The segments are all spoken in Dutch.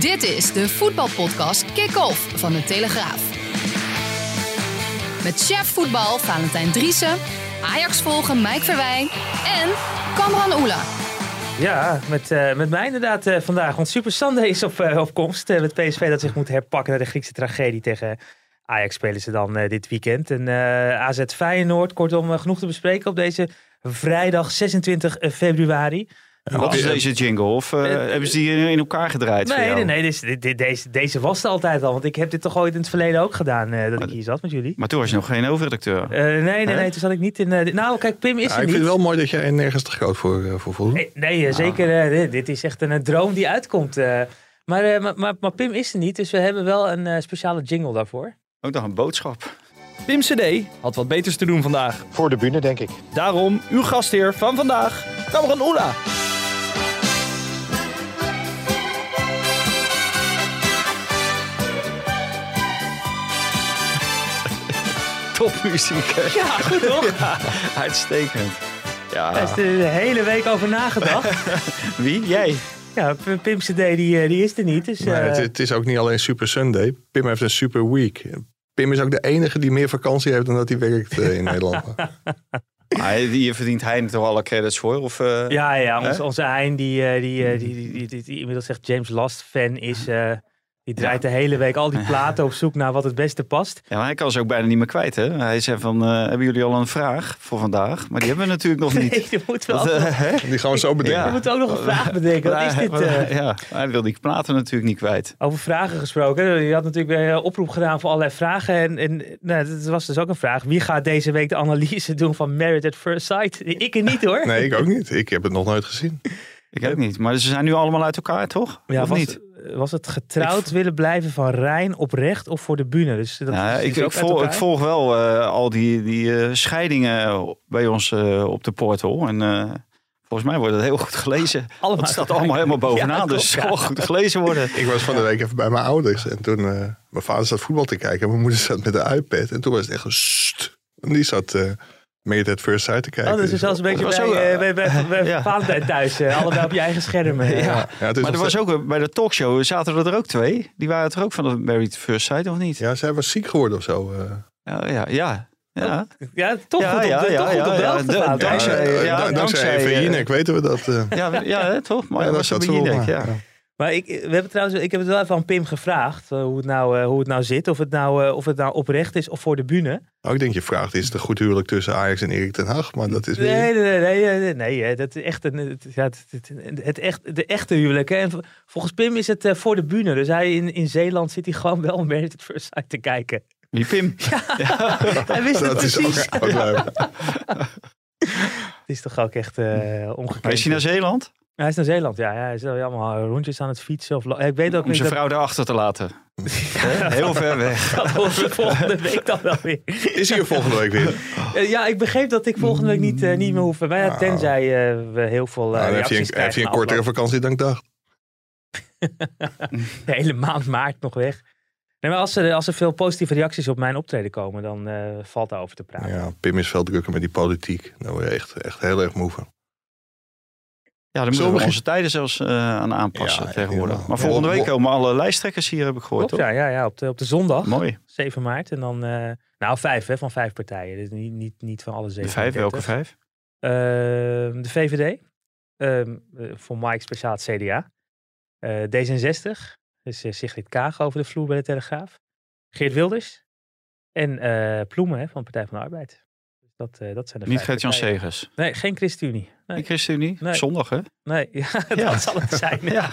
Dit is de voetbalpodcast Kick-Off van de Telegraaf. Met chef voetbal Valentijn Driessen, Ajax volgen Mike Verwijn en Kamran Oela. Ja, met, uh, met mij inderdaad uh, vandaag. Want Super Sunday is op, uh, komst. met PSV dat zich moet herpakken naar de Griekse tragedie tegen Ajax spelen ze dan dit weekend. En AZ Feyenoord, kortom genoeg te bespreken op deze vrijdag 26 februari. Wat is deze jingle? Of uh, hebben ze die in elkaar gedraaid? Nee, nee, nee deze, deze, deze was er altijd al. Want ik heb dit toch ooit in het verleden ook gedaan, uh, dat ik hier zat met jullie. Maar toen was je nog geen hoofdredacteur. Uh, nee, nee, nee, toen zat ik niet in... nou, kijk, Pim is ja, er ik niet. vind het wel mooi dat jij nergens te groot voor, voor voelt. Nee, nee zeker. Dit, dit, is echt een, droom die uitkomt. maar, maar, maar, maar, Pim is er niet, dus we hebben wel een speciale jingle daarvoor. Ook nog een boodschap. Pim CD had wat beters te doen vandaag. Voor de bühne, denk ik. Daarom uw gastheer van vandaag, Cameron Oela. Topmuziek. Ja, goed toch? Ja, uitstekend. Ja. Daar is de hele week over nagedacht. Wie? Jij? Ja, Pim CD die, eh, die is er niet. Dus, nee, het, uh... het, is ook niet alleen Super Sunday. Pim heeft een Super Week. Pim is ook de enige die meer vakantie heeft dan dat hij werkt uh, in Nederland. Hier verdient hij toch alle credits voor? Of, uh, ja, ja ons, onze Hein die, die, die, die, die, die, inmiddels zegt James Last fan is... Die draait de hele week al die platen op zoek naar wat het beste past. Ja, maar hij kan ze ook bijna niet meer kwijt. Hè? Hij zei van, uh, hebben jullie al een vraag voor vandaag? Maar die hebben we natuurlijk nog niet. Nee, die moeten we uh, Die gaan we zo bedenken. Ja. We moeten ook nog een vraag bedenken. Wat is dit? Uh... Ja, hij wil die platen natuurlijk niet kwijt. Over vragen gesproken. Je had natuurlijk weer een oproep gedaan voor allerlei vragen. En, en nou, dat was dus ook een vraag. Wie gaat deze week de analyse doen van Married at First Sight? Ik er niet hoor. Nee, ik ook niet. Ik heb het nog nooit gezien. Ik ook niet. Maar ze zijn nu allemaal uit elkaar, toch? Ja, of was, niet? Was het getrouwd willen blijven van Rijn oprecht of voor de bühne? Dus dat ja, is ik, ik, volg, ik, volg, wel uh, al die, die uh, scheidingen bij ons uh, op de portal. En volgens mij wordt het heel goed gelezen. Allemaal het staat allemaal helemaal bovenaan, ja, dus het zal goed gelezen worden. Ik was van de week even bij mijn ouders. En toen, mijn vader zat voetbal te kijken. En mijn moeder zat met de iPad. En toen was het echt een st. En die zat meer het First Sight te kijken. Oh, dus is zelfs een beetje bij, zo, uh, bij, bij, bij ja. Valentijn thuis. Uh, allebei op je eigen scherm. Ja. ja. maar er was ook bij de talkshow, zaten er ook twee. Die waren er ook van de Married First Sight, of niet? Ja, zij was ziek geworden of zo. Uh. Ja, ja, ja. Ja, ja toch ja, goed op, ja, de, toch ja, goed op de ja, ja, dankzij, ja, dankzij even Jinek weten we dat. Uh. Ja, ja, toch? Maar ja, dat was Jinek, ja. Maar ik, we hebben trouwens, ik heb het wel even aan Pim gevraagd uh, hoe, het nou, uh, hoe het nou zit. Of het nou, uh, of het nou oprecht is of voor de bühne. Oh, ik denk je vraagt, is het een goed huwelijk tussen Ajax en Erik ten Hag? Maar dat is weer... Nee, nee, nee, nee, nee, nee dat is echt een, het, ja, het, het, het, echt, de echte huwelijk. Hè. En volgens Pim is het voor de bühne. Dus hij in, in Zeeland zit hij gewoon wel een het First Sight te kijken. Wie Pim? Ja, ja. hij wist het dat precies. Is ook, ook het is toch ook echt ongekend. Maar is hij naar Zeeland? Hij is naar Zeeland, ja. Hij is allemaal rondjes aan het fietsen. Of, ik weet ook Om zijn dat... vrouw daarachter te laten. Heel ver weg. Dat volgende week dan wel weer. Is hij er volgende week weer? Ja, ik begreep dat ik volgende week niet, uh, niet meer hoef. Maar ja, Nou. tenzij uh, we heel veel uh, Nou, heb je een, heb je een kortere vakantie dan ik dacht. de hele maand maart nog weg. Nee, maar als er, als er veel positieve reacties op mijn optreden komen, dan uh, valt daarover te praten. Ja, Pim is veel drukker met die politiek. Daar word je echt, echt heel erg moe van. Ja, daar moeten we onze tijden zelfs uh, aan aanpassen ja, tegenwoordig. Maar volgende week komen alle lijsttrekkers hier, heb ik gehoord, Klopt, toch? Ja, ja, ja op, de, op de zondag. Mooi. 7 maart. En dan, uh, nou vijf hè, van vijf partijen. Dus niet, niet, niet van alle zeven. De vijf, welke vijf? Uh, de VVD. voor Mike speciaal het CDA. D66. Dus Sigrid Kaag over de vloer bij de Telegraaf. Geert Wilders. En Ploemen hè, van Partij van de Arbeid. Dat, uh, dat zijn de Niet Gert-Jan Segers? Nee, geen ChristenUnie. Nee. Niet ChristenUnie? Nee. Zondag, hè? Nee, ja, dat ja. zal het zijn. ja,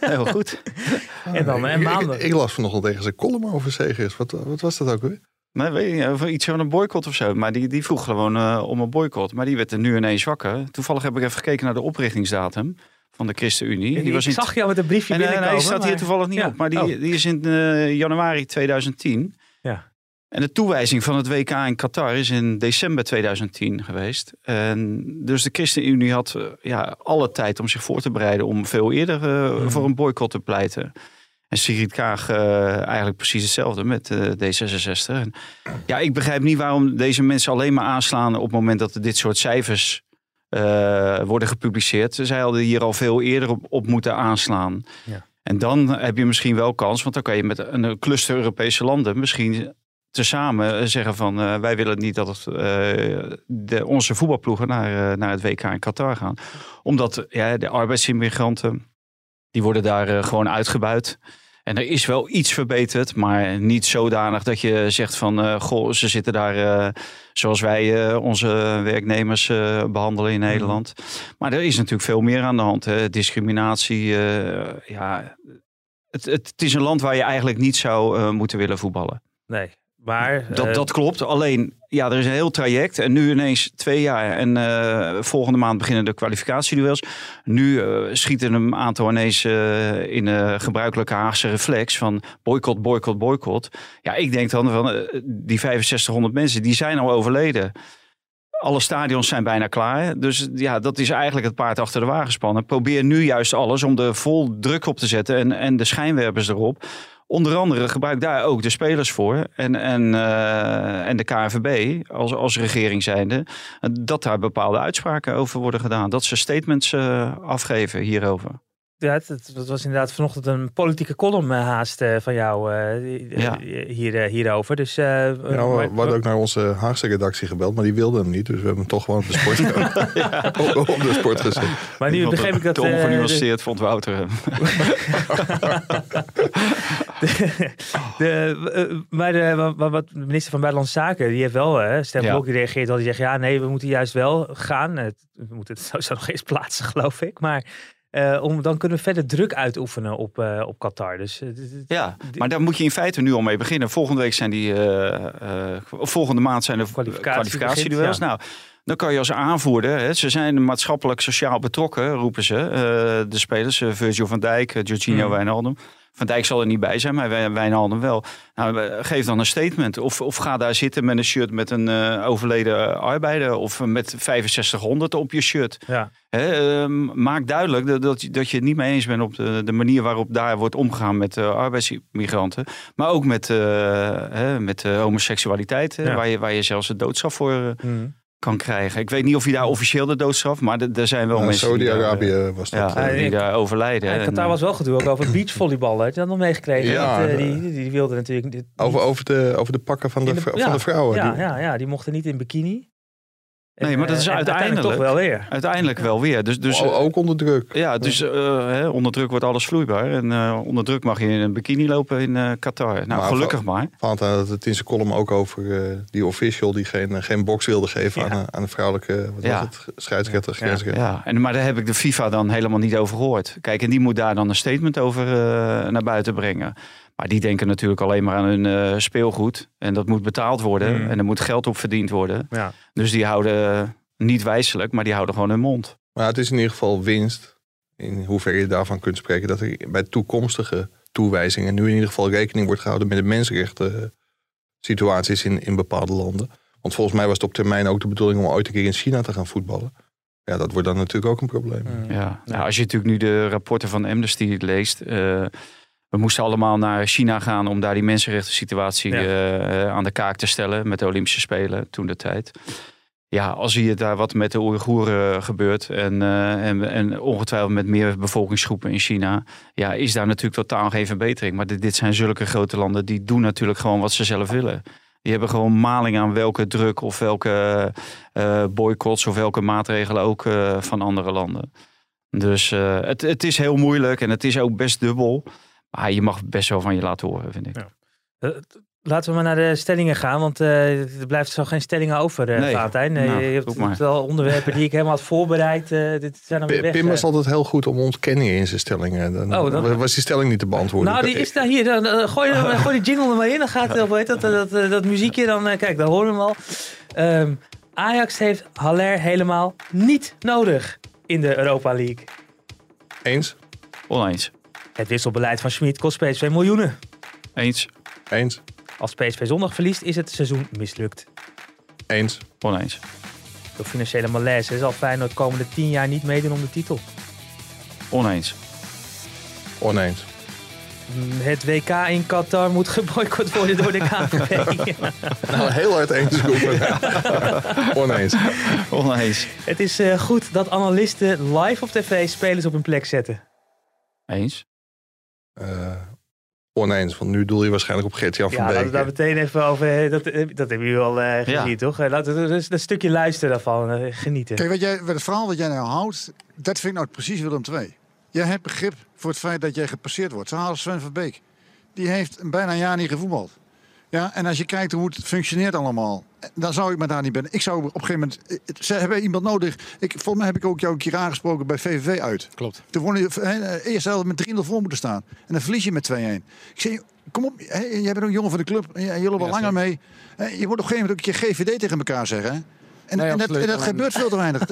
heel goed. en dan en maandag. Ik, ik, ik las vanochtend tegen zijn column over Segers. Wat, wat was dat ook weer? Nee, weet je, over iets van een boycott of zo. Maar die, die vroeg gewoon uh, om een boycott. Maar die werd er nu ineens wakker. Toevallig heb ik even gekeken naar de oprichtingsdatum van de ChristenUnie. Die was ik in... zag jou met een briefje en, binnenkomen. Nee, staat maar... hier toevallig niet ja. op. Maar die, oh. die is in uh, januari 2010. Ja. En de toewijzing van het WK in Qatar is in december 2010 geweest. En dus de ChristenUnie had uh, ja, alle tijd om zich voor te bereiden om veel eerder uh, mm. voor een boycott te pleiten. En Sigrid Kaag uh, eigenlijk precies hetzelfde met D66. En, ja, ik begrijp niet waarom deze mensen alleen maar aanslaan op het moment dat er dit soort cijfers worden gepubliceerd. Zij hadden hier al veel eerder op, op moeten aanslaan. Ja. En dan heb je misschien wel kans, want dan kan je met een cluster Europese landen misschien tezamen zeggen van uh, wij willen niet dat het, uh, de, onze voetbalploegen naar, uh, naar het WK in Qatar gaan. Omdat ja, de arbeidsimmigranten, die worden daar gewoon uitgebuit. En er is wel iets verbeterd, maar niet zodanig dat je zegt van goh, ze zitten daar zoals wij onze werknemers behandelen in Nederland. Maar er is natuurlijk veel meer aan de hand. Hè. Discriminatie, ja, het, het, het, is een land waar je eigenlijk niet zou moeten willen voetballen. Nee, maar, dat, dat klopt. Alleen, ja, er is een heel traject. En nu ineens twee jaar. En uh, volgende maand beginnen de kwalificatieduels. Nu uh, schieten een aantal ineens in de gebruikelijke Haagse reflex van boycott, boycott, boycott. Ja, ik denk dan van die 6500 mensen, die zijn al overleden. Alle stadions zijn bijna klaar. Dus ja, dat is eigenlijk het paard achter de wagen spannen. Probeer nu juist alles om er vol druk op te zetten en, en de schijnwerpers erop Onder andere gebruik daar ook de spelers voor en, en, uh, en de KNVB als, als regering zijnde. Dat daar bepaalde uitspraken over worden gedaan. Dat ze statements uh, afgeven hierover. Ja, het, het, was inderdaad vanochtend een politieke column uh, haast uh, van jou uh, ja. hier, hierover. Dus, ja, we, we hadden ook naar onze Haagse redactie gebeld, maar die wilden hem niet. Dus we hebben hem toch gewoon op de sport, ja. op, op, de sport gezet. Maar nu begreep ik dat... Te ongenuanceerd vond Wouter hem. de, de, maar de, wat de minister van Buitenlandse Zaken, die heeft wel, Stem ja. gereageerd. Dat hij zegt, ja nee, we moeten juist wel gaan. we moeten het sowieso nog eens plaatsen, geloof ik. Maar... Uh, om, dan kunnen we verder druk uitoefenen op, uh, op Qatar. Dus, uh, ja, maar daar moet je in feite nu al mee beginnen. Volgende week zijn die, volgende maand zijn de kwalificatieduels. Ja. Nou, dan kan je als aanvoerder, hè, ze zijn maatschappelijk sociaal betrokken, roepen ze, de spelers, Virgil van Dijk, Jorginho mm. Wijnaldum. Van Dijk zal er niet bij zijn, maar Wijnaldum wel. Nou, geef dan een statement. Of, of ga daar zitten met een shirt met een uh, overleden arbeider. Of met 6500 op je shirt. Ja. uh, maak duidelijk dat, dat, dat, je het niet mee eens bent op de, de manier waarop daar wordt omgegaan met uh, arbeidsmigranten. Maar ook met, met homoseksualiteit. Ja. Waar, je, waar je zelfs de doodstraf voor mm kan krijgen. Ik weet niet of hij daar officieel de doodstraf, maar er zijn wel mensen Saudi-Arabië was dat. Ja, die daar overlijden. En Qatar was wel gedoe ook over beachvolleybal. Had je dat nog meegekregen? Ja, dat, die, die, die wilde natuurlijk... Dit, over, over, de, over de pakken van de, de van de vrouwen. Ja, ja, ja, die mochten niet in bikini. Nee, maar dat is uiteindelijk, toch wel weer. Uiteindelijk wel weer. Dus, dus, ook onder druk. Ja, dus uh, hè, onder druk wordt alles vloeibaar. En uh, onder druk mag je in een bikini lopen in uh, Qatar. Nou, maar gelukkig maar. Valt aan het in zijn column ook over die official die geen, geen box wilde geven ja. aan, aan de vrouwelijke wat ja. was het, scheidsrechter. Ja. ja. En, maar daar heb ik de FIFA dan helemaal niet over gehoord. Kijk, en die moet daar dan een statement over naar buiten brengen. Maar die denken natuurlijk alleen maar aan hun uh, speelgoed. En dat moet betaald worden. Mm. En er moet geld op verdiend worden. Ja. Dus die houden niet wijselijk, maar die houden gewoon hun mond. Maar het is in ieder geval winst. In hoeverre je daarvan kunt spreken. Dat er bij toekomstige toewijzingen nu in ieder geval rekening wordt gehouden met de mensenrechten situaties in, in bepaalde landen. Want volgens mij was het op termijn ook de bedoeling om ooit een keer in China te gaan voetballen. Ja, dat wordt dan natuurlijk ook een probleem. Mm. Ja, nou, als je natuurlijk nu de rapporten van Amnesty leest. Uh, we moesten allemaal naar China gaan om daar die mensenrechten situatie uh, aan de kaak te stellen met de Olympische Spelen toen de tijd. Ja, als je daar wat met de Oeigoeren gebeurt en, uh, en, en, ongetwijfeld met meer bevolkingsgroepen in China, ja, is daar natuurlijk totaal geen verbetering. Maar dit, dit zijn zulke grote landen, die doen natuurlijk gewoon wat ze zelf willen. Die hebben gewoon maling aan welke druk of welke uh, boycotts of welke maatregelen ook uh, van andere landen. Dus het, het is heel moeilijk en het is ook best dubbel. Maar je mag best wel van je laten horen, vind ik. Ja. Uh, laten we maar naar de stellingen gaan, want uh, er blijft zo geen stellingen over, uh, nee. Valentijn. Nou, je hebt wel onderwerpen die ik helemaal had voorbereid. dit zijn dan weer weg, Pim was altijd heel goed om ontkenningen in zijn stellingen. Dan, oh, dan was die stelling niet te beantwoorden. Nou, die is daar hier. Dan, gooi, gooi die jingle er maar in. Dan gaat heel dat, dat, dat, dat, muziekje. Dan, kijk, daar horen we hem al. Um, Ajax heeft Haller helemaal niet nodig in de Europa League. Eens? Oneens. Het wisselbeleid van Schmid kost PSV miljoenen. Eens. Eens. Als PSV zondag verliest, is het seizoen mislukt. Eens. Oneens. Door financiële malaise zal Feyenoord de komende tien jaar niet meedoen om de titel. Oneens. Oneens. Het WK in Qatar moet geboycott worden door de KNVB. nou, heel hard eens Oneens. Oneens. Het is uh, goed dat analisten live op tv spelers op hun plek zetten. Eens. Eh, oneens. Want nu doel je waarschijnlijk op Gert-Jan van Ja, laten we Beek. daar meteen even over. Dat, dat hebben jullie al eh, gezien, toch? Eh, Laten we dus een stukje luisteren daarvan. eh, genieten. Kijk, wat jij, wat het verhaal wat jij nou houdt, dat vind ik nou precies Willem II. Jij hebt begrip voor het feit dat jij gepasseerd wordt. Zo halen Sven van Beek. Die heeft bijna een jaar niet gevoetbald. Ja, en als je kijkt hoe het functioneert allemaal, dan zou ik me daar niet ben. Ik zou op een gegeven moment, eh, ze hebben iemand nodig. Ik, volgens mij heb ik ook jou een keer aangesproken bij VVV uit. Klopt. Toen won je eh, eerst helft met 3-0 voor moeten staan. En dan verlies je met 2-1. Ik zeg, kom op, hè, jij bent ook een jongen van de club. en jij- Jullie wel Ja, langer mee. Je moet op een gegeven moment ook een keer GVD tegen elkaar zeggen. hè. En, Nee, en dat, en dat gebeurt veel te weinig.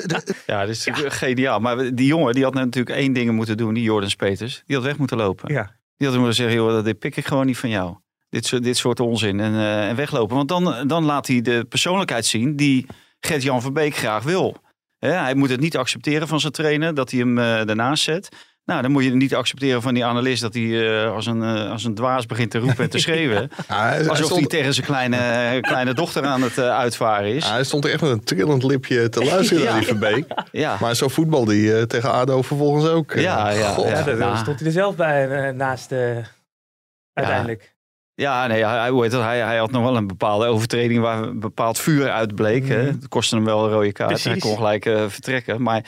Ja, dat is geniaal. Maar die jongen die had natuurlijk één ding moeten doen, die Jordan Peters. Die had weg moeten lopen. Ja. Die had moeten zeggen, joh, dit pik ik gewoon niet van jou. Dit, soort- dit soort onzin. En, eh, en weglopen. Want dan, dan laat hij de persoonlijkheid zien die Gert-Jan van Beek graag wil. Hè, hij moet het niet accepteren van zijn trainer, dat hij hem eh daarnaast zet. Nou, dan moet je het niet accepteren van die analist dat hij eh, als, een, als een dwaas begint te roepen en te schreeuwen. Ja, hij, Alsof hij stond, tegen zijn kleine, kleine dochter aan het uitvaren is. ja, hij stond er echt met een trillend lipje te luisteren naar die Van Beek. Ja, Maar zo voetbal die tegen ADO vervolgens ook. Ja, ja, God. Ja, daar stond hij er zelf bij naast uiteindelijk. Ja, nee, hij, hoe heet dat? Hij, hij had nog wel een bepaalde overtreding waar een bepaald vuur uitbleek. hè. Mhm. Het kostte hem wel een rode kaart. Precies. Hij kon gelijk eh, vertrekken. Maar hij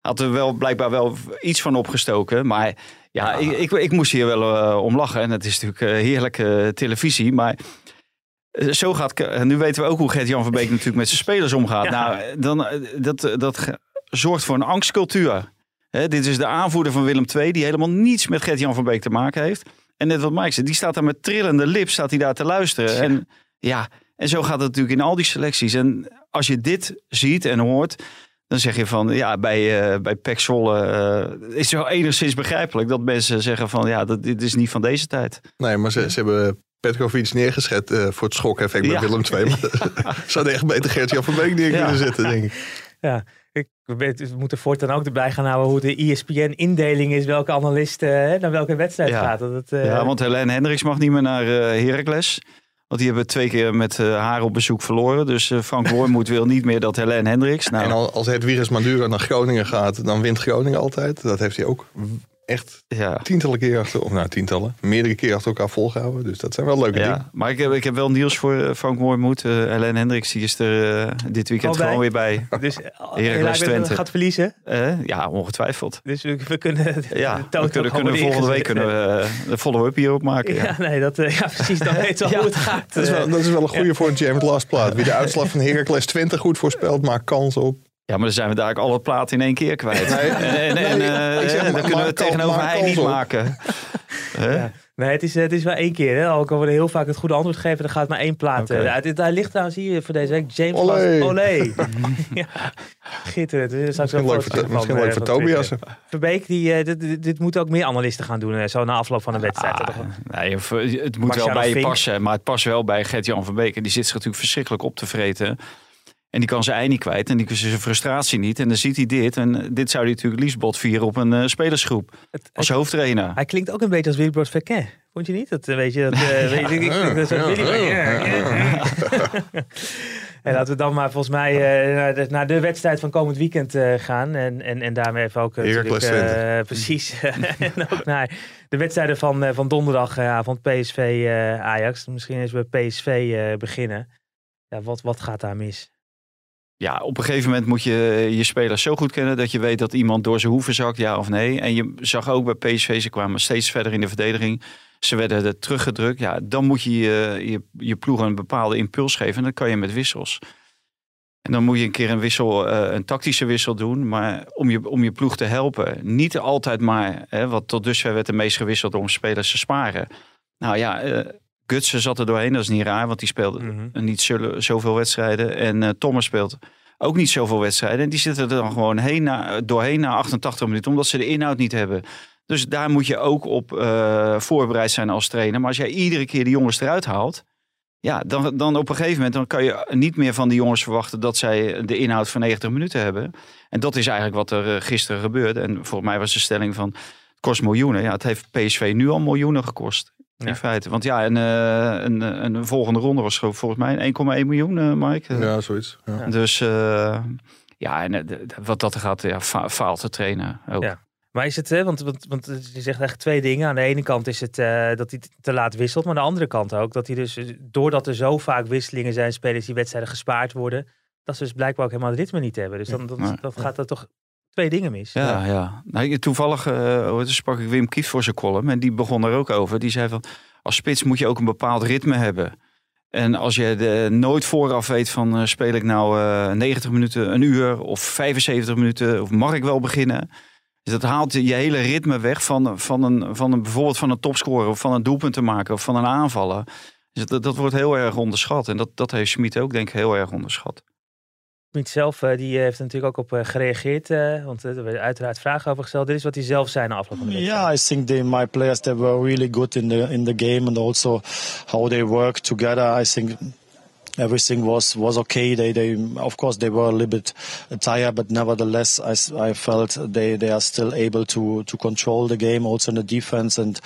had er wel blijkbaar wel iets van opgestoken. Maar ja, Ik, ik, ik moest hier wel eh, om lachen. En het is natuurlijk eh, heerlijke televisie. Maar zo gaat... Nu weten we ook hoe Gert-Jan van Beek natuurlijk met zijn spelers omgaat. Ja. Nou, dan, dat, dat zorgt voor een angstcultuur. Hè, dit is de aanvoerder van Willem II, die helemaal niets met Gert-Jan van Beek te maken heeft. En net wat Mike zei, die staat daar met trillende lip, staat hij daar te luisteren. En ja, en zo gaat het natuurlijk in al die selecties. En als je dit ziet en hoort, dan zeg je van, ja, bij, eh bij Pek Zwolle eh, is het wel enigszins begrijpelijk dat mensen zeggen van, ja, dat, dit is niet van deze tijd. Nee, maar ze, ze hebben Petkovic neergezet eh, voor het schokeffect bij Ja. Willem II. Maar ze hadden echt beter Gert-Jan van Beek neer Ja. kunnen zetten, denk ik. Ja, ik weet, we moeten voortaan ook erbij gaan houden hoe de ESPN-indeling is, welke analist eh, naar welke wedstrijd Ja. gaat. Dat het, eh, Ja, want Helene Hendricks mag niet meer naar eh Heracles. Want die hebben twee keer met haar op bezoek verloren. Dus eh, Frank Wormoed wil niet meer dat Helene Hendricks. Nou, En al- als het Wiegers Maduro naar Groningen gaat, dan wint Groningen altijd. Dat heeft hij ook echt ja. tientallen keer achter, of nou tientallen, meerdere keer achter elkaar volgehouden. Dus dat zijn wel leuke dingen. Maar ik heb, ik heb wel nieuws voor eh, Frank Wormoed. Eh Helene Hendricks die is er eh, dit weekend Al bij? gewoon weer bij. Dus Heracles Twente. gaat verliezen. Ja, ongetwijfeld. Dus we, we kunnen de Ja, we kunnen, kunnen volgende week kunnen we, de follow-up hierop maken. Ja, Ja. nee, dat, ja, precies. Dan weten we Ja. hoe het gaat. Dat is, wel, dat is wel een goede voor een James Last plaat. Wie de uitslag van Heracles 20 goed voorspelt, maakt kans op. maar dan zijn we daar ook alle platen in één keer kwijt. Nee, en nee, eh, ik zeg, dan maar- kunnen we tegenover hij niet maken. Hè? Ja. Nee, het is, het is wel één keer. Hè. Al kan we heel vaak het goede antwoord geven, dan gaat maar één plaat. Eh, uit. Daar ligt trouwens hier voor deze week James Olé. Olé. ja, gitterend. Er zo'n Misschien leuk voor, misschien van, leuk eh, voor van Tobias. Verbeek, die, eh, dit, dit, dit moeten ook meer analisten gaan doen, eh, zo na afloop van de wedstrijd. Ah, Toch? nee, eh, het moet Marciano wel bij je Vink. passen, maar het past wel bij Gert-Jan van Beek. En die zit zich natuurlijk verschrikkelijk op te vreten. En die kan zijn ei niet kwijt en die kan zijn frustratie niet. En dan ziet hij dit. En eh, dit zou hij natuurlijk liefst bot vieren op een eh, spelersgroep. Het- Als hoofdtrainer. Hij klinkt ook een beetje als Willy Verken. Vond je niet? Dat, eh, weet je, dat, eh, weet je, ik. En laten we dan maar volgens mij eh, naar, de, naar de wedstrijd van komend weekend eh, gaan. En, en, en daarmee even ook Twente. precies. en ook naar de wedstrijden van, eh, van donderdagavond PSV eh, Ajax. Misschien eens bij PSV eh, beginnen. Ja, wat, wat gaat daar mis? Ja, op een gegeven moment moet je je spelers zo goed kennen dat je weet dat iemand door zijn hoeven zakt, ja of nee. En je zag ook bij PSV, ze kwamen steeds verder in de verdediging. Ze werden er teruggedrukt. Ja, dan moet je je, je, ploeg een bepaalde impuls geven. En dat kan je met wissels. En dan moet je een keer een wissel, eh, een tactische wissel doen. Maar om je, om je ploeg te helpen. Niet altijd maar, hè, wat tot dusver werd de meest gewisseld om spelers te sparen. Nou ja, eh Gutsen zat er doorheen. Dat is niet raar, want die speelde Mhm. niet zoveel wedstrijden. En eh, Thomas speelt ook niet zoveel wedstrijden. En die zitten er dan gewoon heen na, doorheen na 88 minuten, omdat ze de inhoud niet hebben. Dus daar moet je ook op eh, voorbereid zijn als trainer. Maar als jij iedere keer de jongens eruit haalt, ja, dan, dan op een gegeven moment dan kan je niet meer van die jongens verwachten dat zij de inhoud van 90 minuten hebben. En dat is eigenlijk wat er eh, gisteren gebeurde. En volgens mij was de stelling van het kost miljoenen. Ja, het heeft PSV nu al miljoenen gekost. Ja. In feite. Want ja, een, eh, een, een, een volgende ronde was volgens mij 1,1 miljoen, eh, Mike. Ja, zoiets. Ja. Dus eh, ja, en eh, wat dat er gaat, ja, fa faalt te trainen ook. Ja. Maar is het, hè, want, want, want je zegt eigenlijk twee dingen. Aan de ene kant is het eh, dat hij te laat wisselt. Maar aan de andere kant ook dat hij dus, eh, doordat er zo vaak wisselingen zijn, spelers die wedstrijden gespaard worden. Dat ze dus blijkbaar ook helemaal het ritme niet hebben. Dus dan, dan, Nee. dan gaat er toch twee dingen mis. Ja, ja. Nou, toevallig uh, sprak ik Wim Kieft voor zijn column. En die begon er ook over. Die zei van, als spits moet je ook een bepaald ritme hebben. En als je de, nooit vooraf weet van uh, speel ik nou uh, 90 minuten, een uur of 75 minuten, of mag ik wel beginnen? Dus dat haalt je hele ritme weg van, van, een, van een, bijvoorbeeld van een topscorer of van een doelpunt te maken of van een aanvaller. Dus dat, dat wordt heel erg onderschat. En dat, dat heeft Schmid ook denk ik heel erg onderschat. Schmid zelf uh, die heeft er natuurlijk ook op uh, gereageerd, want er uiteraard vragen over gesteld. Dit is wat hij zelf zei na afloop van de wedstrijd. Yeah, I think they, my players they were really good in the in the game and also how they work together. I think everything was was okay. They they of course they were a little bit tired, but nevertheless I, I felt they they are still able to to control the game also in the defense and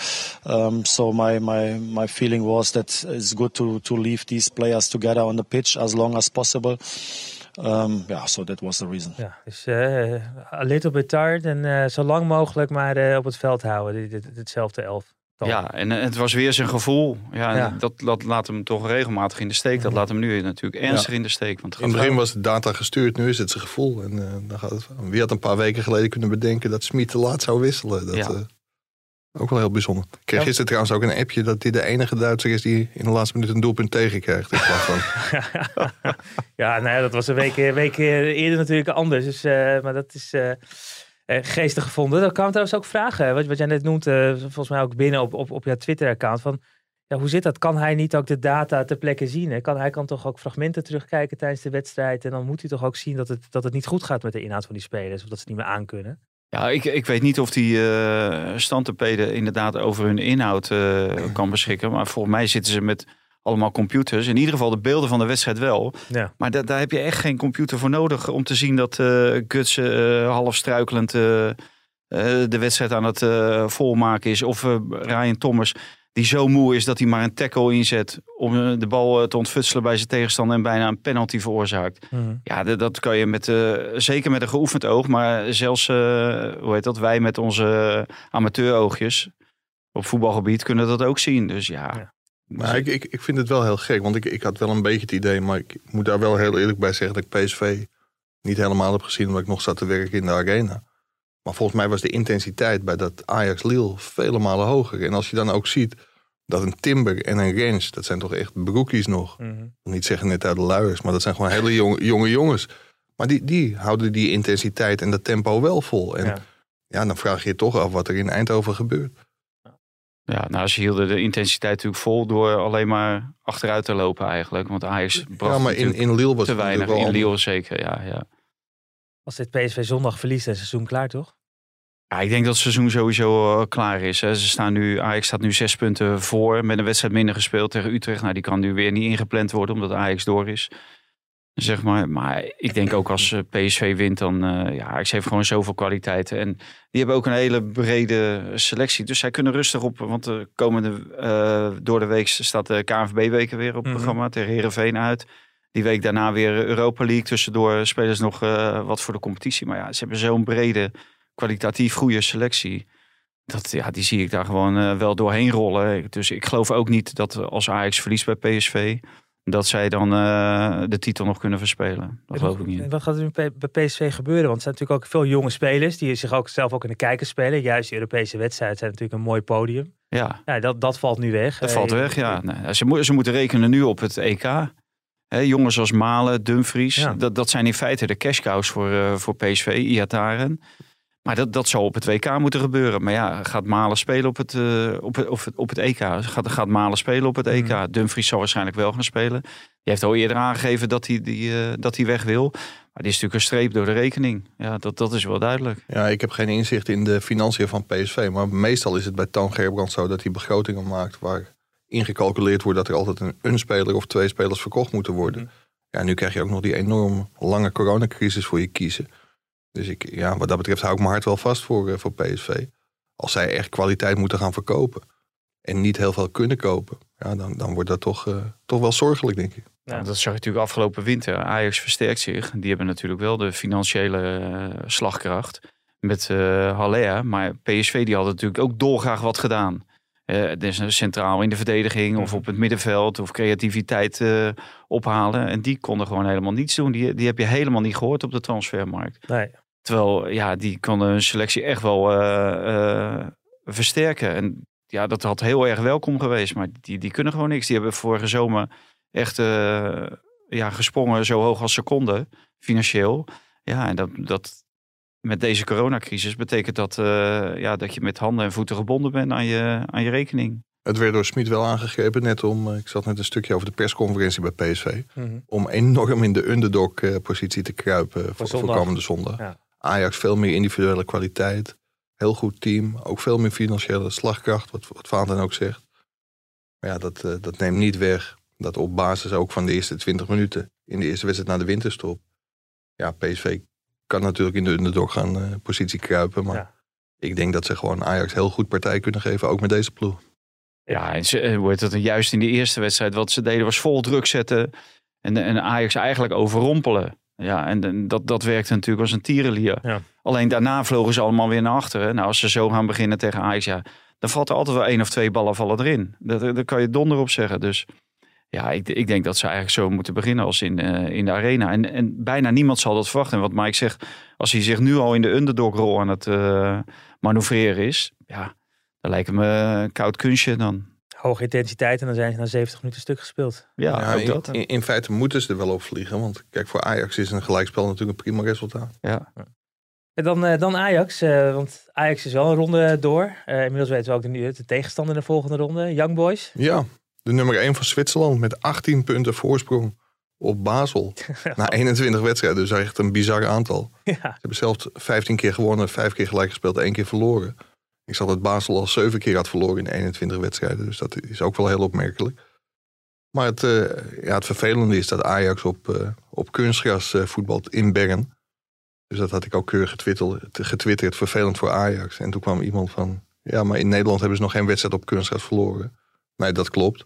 um, so my my my feeling was that it's good to to leave these players together on the pitch as long as possible. Um, yeah, so that was the reason. Ja, dus uh, a little bit tired en uh, zo lang mogelijk maar uh, op het veld houden. Dit, hetzelfde elf. Ja, en het was weer zijn gevoel. Ja, Ja. Dat, dat laat hem toch regelmatig in de steek. Dat laat hem nu natuurlijk ernstig in de steek. Want het In het begin was de data gestuurd, nu is het zijn gevoel. En eh, dan gaat het. Wie had een paar weken geleden kunnen bedenken dat Smit te laat zou wisselen? Dat, Ja. eh, ook wel heel bijzonder. Ik kreeg Ja. gisteren trouwens ook een appje dat hij de enige Duitser is die in de laatste minuut een doelpunt tegenkrijgt. In plaats van. ja, nou ja, dat was een week, een week eerder natuurlijk anders. Dus, eh, maar dat is eh, eh, geestig gevonden. Dan kwamen trouwens ook vragen. Wat, wat jij net noemt, eh, volgens mij ook binnen op, op, op jouw Twitter-account. Van, ja, hoe zit dat? Kan hij niet ook de data ter plekke zien? Hè? Kan, hij kan toch ook fragmenten terugkijken tijdens de wedstrijd. En dan moet hij toch ook zien dat het, dat het niet goed gaat met de inhoud van die spelers. Of dat ze het niet meer aankunnen. Ja, ik, ik weet niet of die uh, inderdaad over hun inhoud eh, kan beschikken. Maar volgens mij zitten ze met allemaal computers. In ieder geval de beelden van de wedstrijd wel. Ja. Maar da daar heb je echt geen computer voor nodig om te zien dat eh Guts half struikelend de wedstrijd aan het volmaken is. Of Ryan Thomas die zo moe is dat hij maar een tackle inzet om eh, de bal eh, te ontfutselen bij zijn tegenstander en bijna een penalty veroorzaakt. Mhm. Ja, dat, dat kan je met, eh, zeker met een geoefend oog, maar zelfs, eh, hoe heet dat, wij met onze amateuroogjes op voetbalgebied kunnen dat ook zien. Dus ja. Ja. Maar ik, ik, ik vind het wel heel gek, want ik, ik had wel een beetje het idee, maar ik moet daar wel heel eerlijk bij zeggen dat ik PSV niet helemaal heb gezien, omdat ik nog zat te werken in de arena. Maar volgens mij was de intensiteit bij dat Ajax Lille vele malen hoger. En als je dan ook ziet dat een Timber en een Rens, dat zijn toch echt broekies nog. Mhm. Ik wil niet zeggen net uit de luiers, maar dat zijn gewoon hele jonge, jonge jongens. Maar die, die houden die intensiteit en dat tempo wel vol. En Ja. ja. dan vraag je je toch af wat er in Eindhoven gebeurt. Ja, nou, ze hielden de intensiteit natuurlijk vol door alleen maar achteruit te lopen eigenlijk. Want Ajax bracht Ja, maar in, in Lille was te weinig. natuurlijk In Lille zeker, ja, ja. Als dit PSV zondag verliest, is het seizoen klaar, toch? Ja, ik denk dat het seizoen sowieso eh, klaar is. Hè. Ze staan nu, Ajax staat nu zes punten voor met een wedstrijd minder gespeeld tegen Utrecht. Nou, die kan nu weer niet ingepland worden omdat Ajax door is. Zeg maar. maar ik denk ook als eh, PSV wint, dan eh ja, Ajax heeft gewoon zoveel kwaliteiten. En die hebben ook een hele brede selectie. Dus zij kunnen rustig op, want de komende door de week staat de KNVB-weken weer op het Mhm. programma tegen Herenveen uit. Die week daarna weer Europa League. Tussendoor spelen ze nog eh, wat voor de competitie. Maar ja, ze hebben zo'n brede kwalitatief goede selectie. Dat, ja, die zie ik daar gewoon eh, wel doorheen rollen. Dus ik geloof ook niet dat als Ajax verliest bij PSV... dat zij dan eh, de titel nog kunnen verspelen. Dat geloof ik niet. Wat gaat er nu bij PSV gebeuren? Want er zijn natuurlijk ook veel jonge spelers die zich ook zelf ook kunnen kijken spelen. Juist de Europese wedstrijden zijn natuurlijk een mooi podium. Ja, Ja, dat, dat valt nu weg. dat valt weg, ja. Nee, ze, mo- ze moeten rekenen nu op het EK. Hè, jongens als Malen, Dumfries, Ja. dat, dat zijn in feite de cash cows voor, eh, voor PSV, Iataren. Maar dat, dat zal op het WK moeten gebeuren. Maar ja, gaat Malen spelen op het, eh, op het, op het, op het EK? Gaat, gaat Malen spelen op het EK? Mhm. Dumfries zal waarschijnlijk wel gaan spelen. Die heeft al eerder aangegeven dat hij, die, eh, dat hij weg wil. Maar die is natuurlijk een streep door de rekening. Ja, dat, dat is wel duidelijk. Ja, ik heb geen inzicht in de financiën van PSV. Maar meestal is het bij Toon Gerbrand zo dat hij begrotingen maakt waar ingecalculeerd wordt dat er altijd een, een speler of twee spelers verkocht moeten worden. Ja, nu krijg je ook nog die enorm lange coronacrisis voor je kiezen. Dus ik, ja, wat dat betreft hou ik mijn hart wel vast voor, eh, voor PSV. Als zij echt kwaliteit moeten gaan verkopen en niet heel veel kunnen kopen, ja, dan, dan wordt dat toch, eh, toch wel zorgelijk, denk ik. Ja. Dat zag je natuurlijk afgelopen winter. Ajax versterkt zich. Die hebben natuurlijk wel de financiële eh, slagkracht. met eh Haller. Maar PSV die had natuurlijk ook dolgraag wat gedaan. Dus centraal in de verdediging of op het middenveld of creativiteit eh, ophalen. En die konden gewoon helemaal niets doen. Die, die heb je helemaal niet gehoord op de transfermarkt. Nee. Terwijl, ja, die konden hun selectie echt wel eh, versterken. En ja, dat had heel erg welkom geweest. Maar die, die kunnen gewoon niks. Die hebben vorige zomer echt ja, gesprongen zo hoog als ze konden, financieel. Ja, en dat, dat met deze coronacrisis betekent dat, eh, ja, dat je met handen en voeten gebonden bent aan je, aan je rekening. Het werd door Smit wel aangegrepen, net om, eh, ik zat net een stukje over de persconferentie bij PSV, Mhm. om enorm in de underdog-positie te kruipen voor, voor zondag. komende zondag. Ja. Ajax veel meer individuele kwaliteit, heel goed team, ook veel meer financiële slagkracht, wat, wat Vaanten ook zegt. Maar ja, dat, eh, dat neemt niet weg dat op basis ook van de eerste 20 minuten in de eerste wedstrijd na de winterstop, ja, PSV kan natuurlijk in de underdog gaan eh, positie kruipen, maar Ja. ik denk dat ze gewoon Ajax heel goed partij kunnen geven, ook met deze ploeg. Ja, en ze, eh, hoe heet het, juist in de eerste wedstrijd wat ze deden was vol druk zetten en, en Ajax eigenlijk overrompelen. Ja, en, en dat, dat werkte natuurlijk als een tierenlier. Ja. Alleen daarna vlogen ze allemaal weer naar achteren. Nou, als ze zo gaan beginnen tegen Ajax, ja, dan valt er altijd wel één of twee ballen vallen erin. Dat, daar kan je donder op zeggen. Dus ja, ik, ik denk dat ze eigenlijk zo moeten beginnen als in, eh, in de arena. En, en bijna niemand zal dat verwachten. En wat Mike zegt, als hij zich nu al in de underdog-rol aan het eh, manoeuvreren is, ja, dan lijkt me een koud kunstje dan. Hoge intensiteit en dan zijn ze na 70 minuten stuk gespeeld. Ja, Ja, ook in, dat. in, in feite moeten ze er wel op vliegen. Want kijk, voor Ajax is een gelijkspel natuurlijk een prima resultaat. Ja. En dan, eh, dan Ajax, eh, want Ajax is wel een ronde door. Eh, inmiddels weten we ook de, de tegenstander in de volgende ronde, Young Boys. Ja, de nummer 1 van Zwitserland met 18 punten voorsprong op Basel. Na 21 wedstrijden, dus echt een bizar aantal. ja, Ze hebben zelfs 15 keer gewonnen, 5 keer gelijk gespeeld, 1 keer verloren. Ik zag dat Basel al 7 keer had verloren in 21 wedstrijden. Dus dat is ook wel heel opmerkelijk. Maar het, eh, ja, het vervelende is dat Ajax op, eh, op kunstgras eh, voetbalt in Bern. Dus dat had ik ook keurig getwitterd, getwitterd, vervelend voor Ajax. En toen kwam iemand van, ja, maar in Nederland hebben ze nog geen wedstrijd op kunstgras verloren. Nee, dat klopt.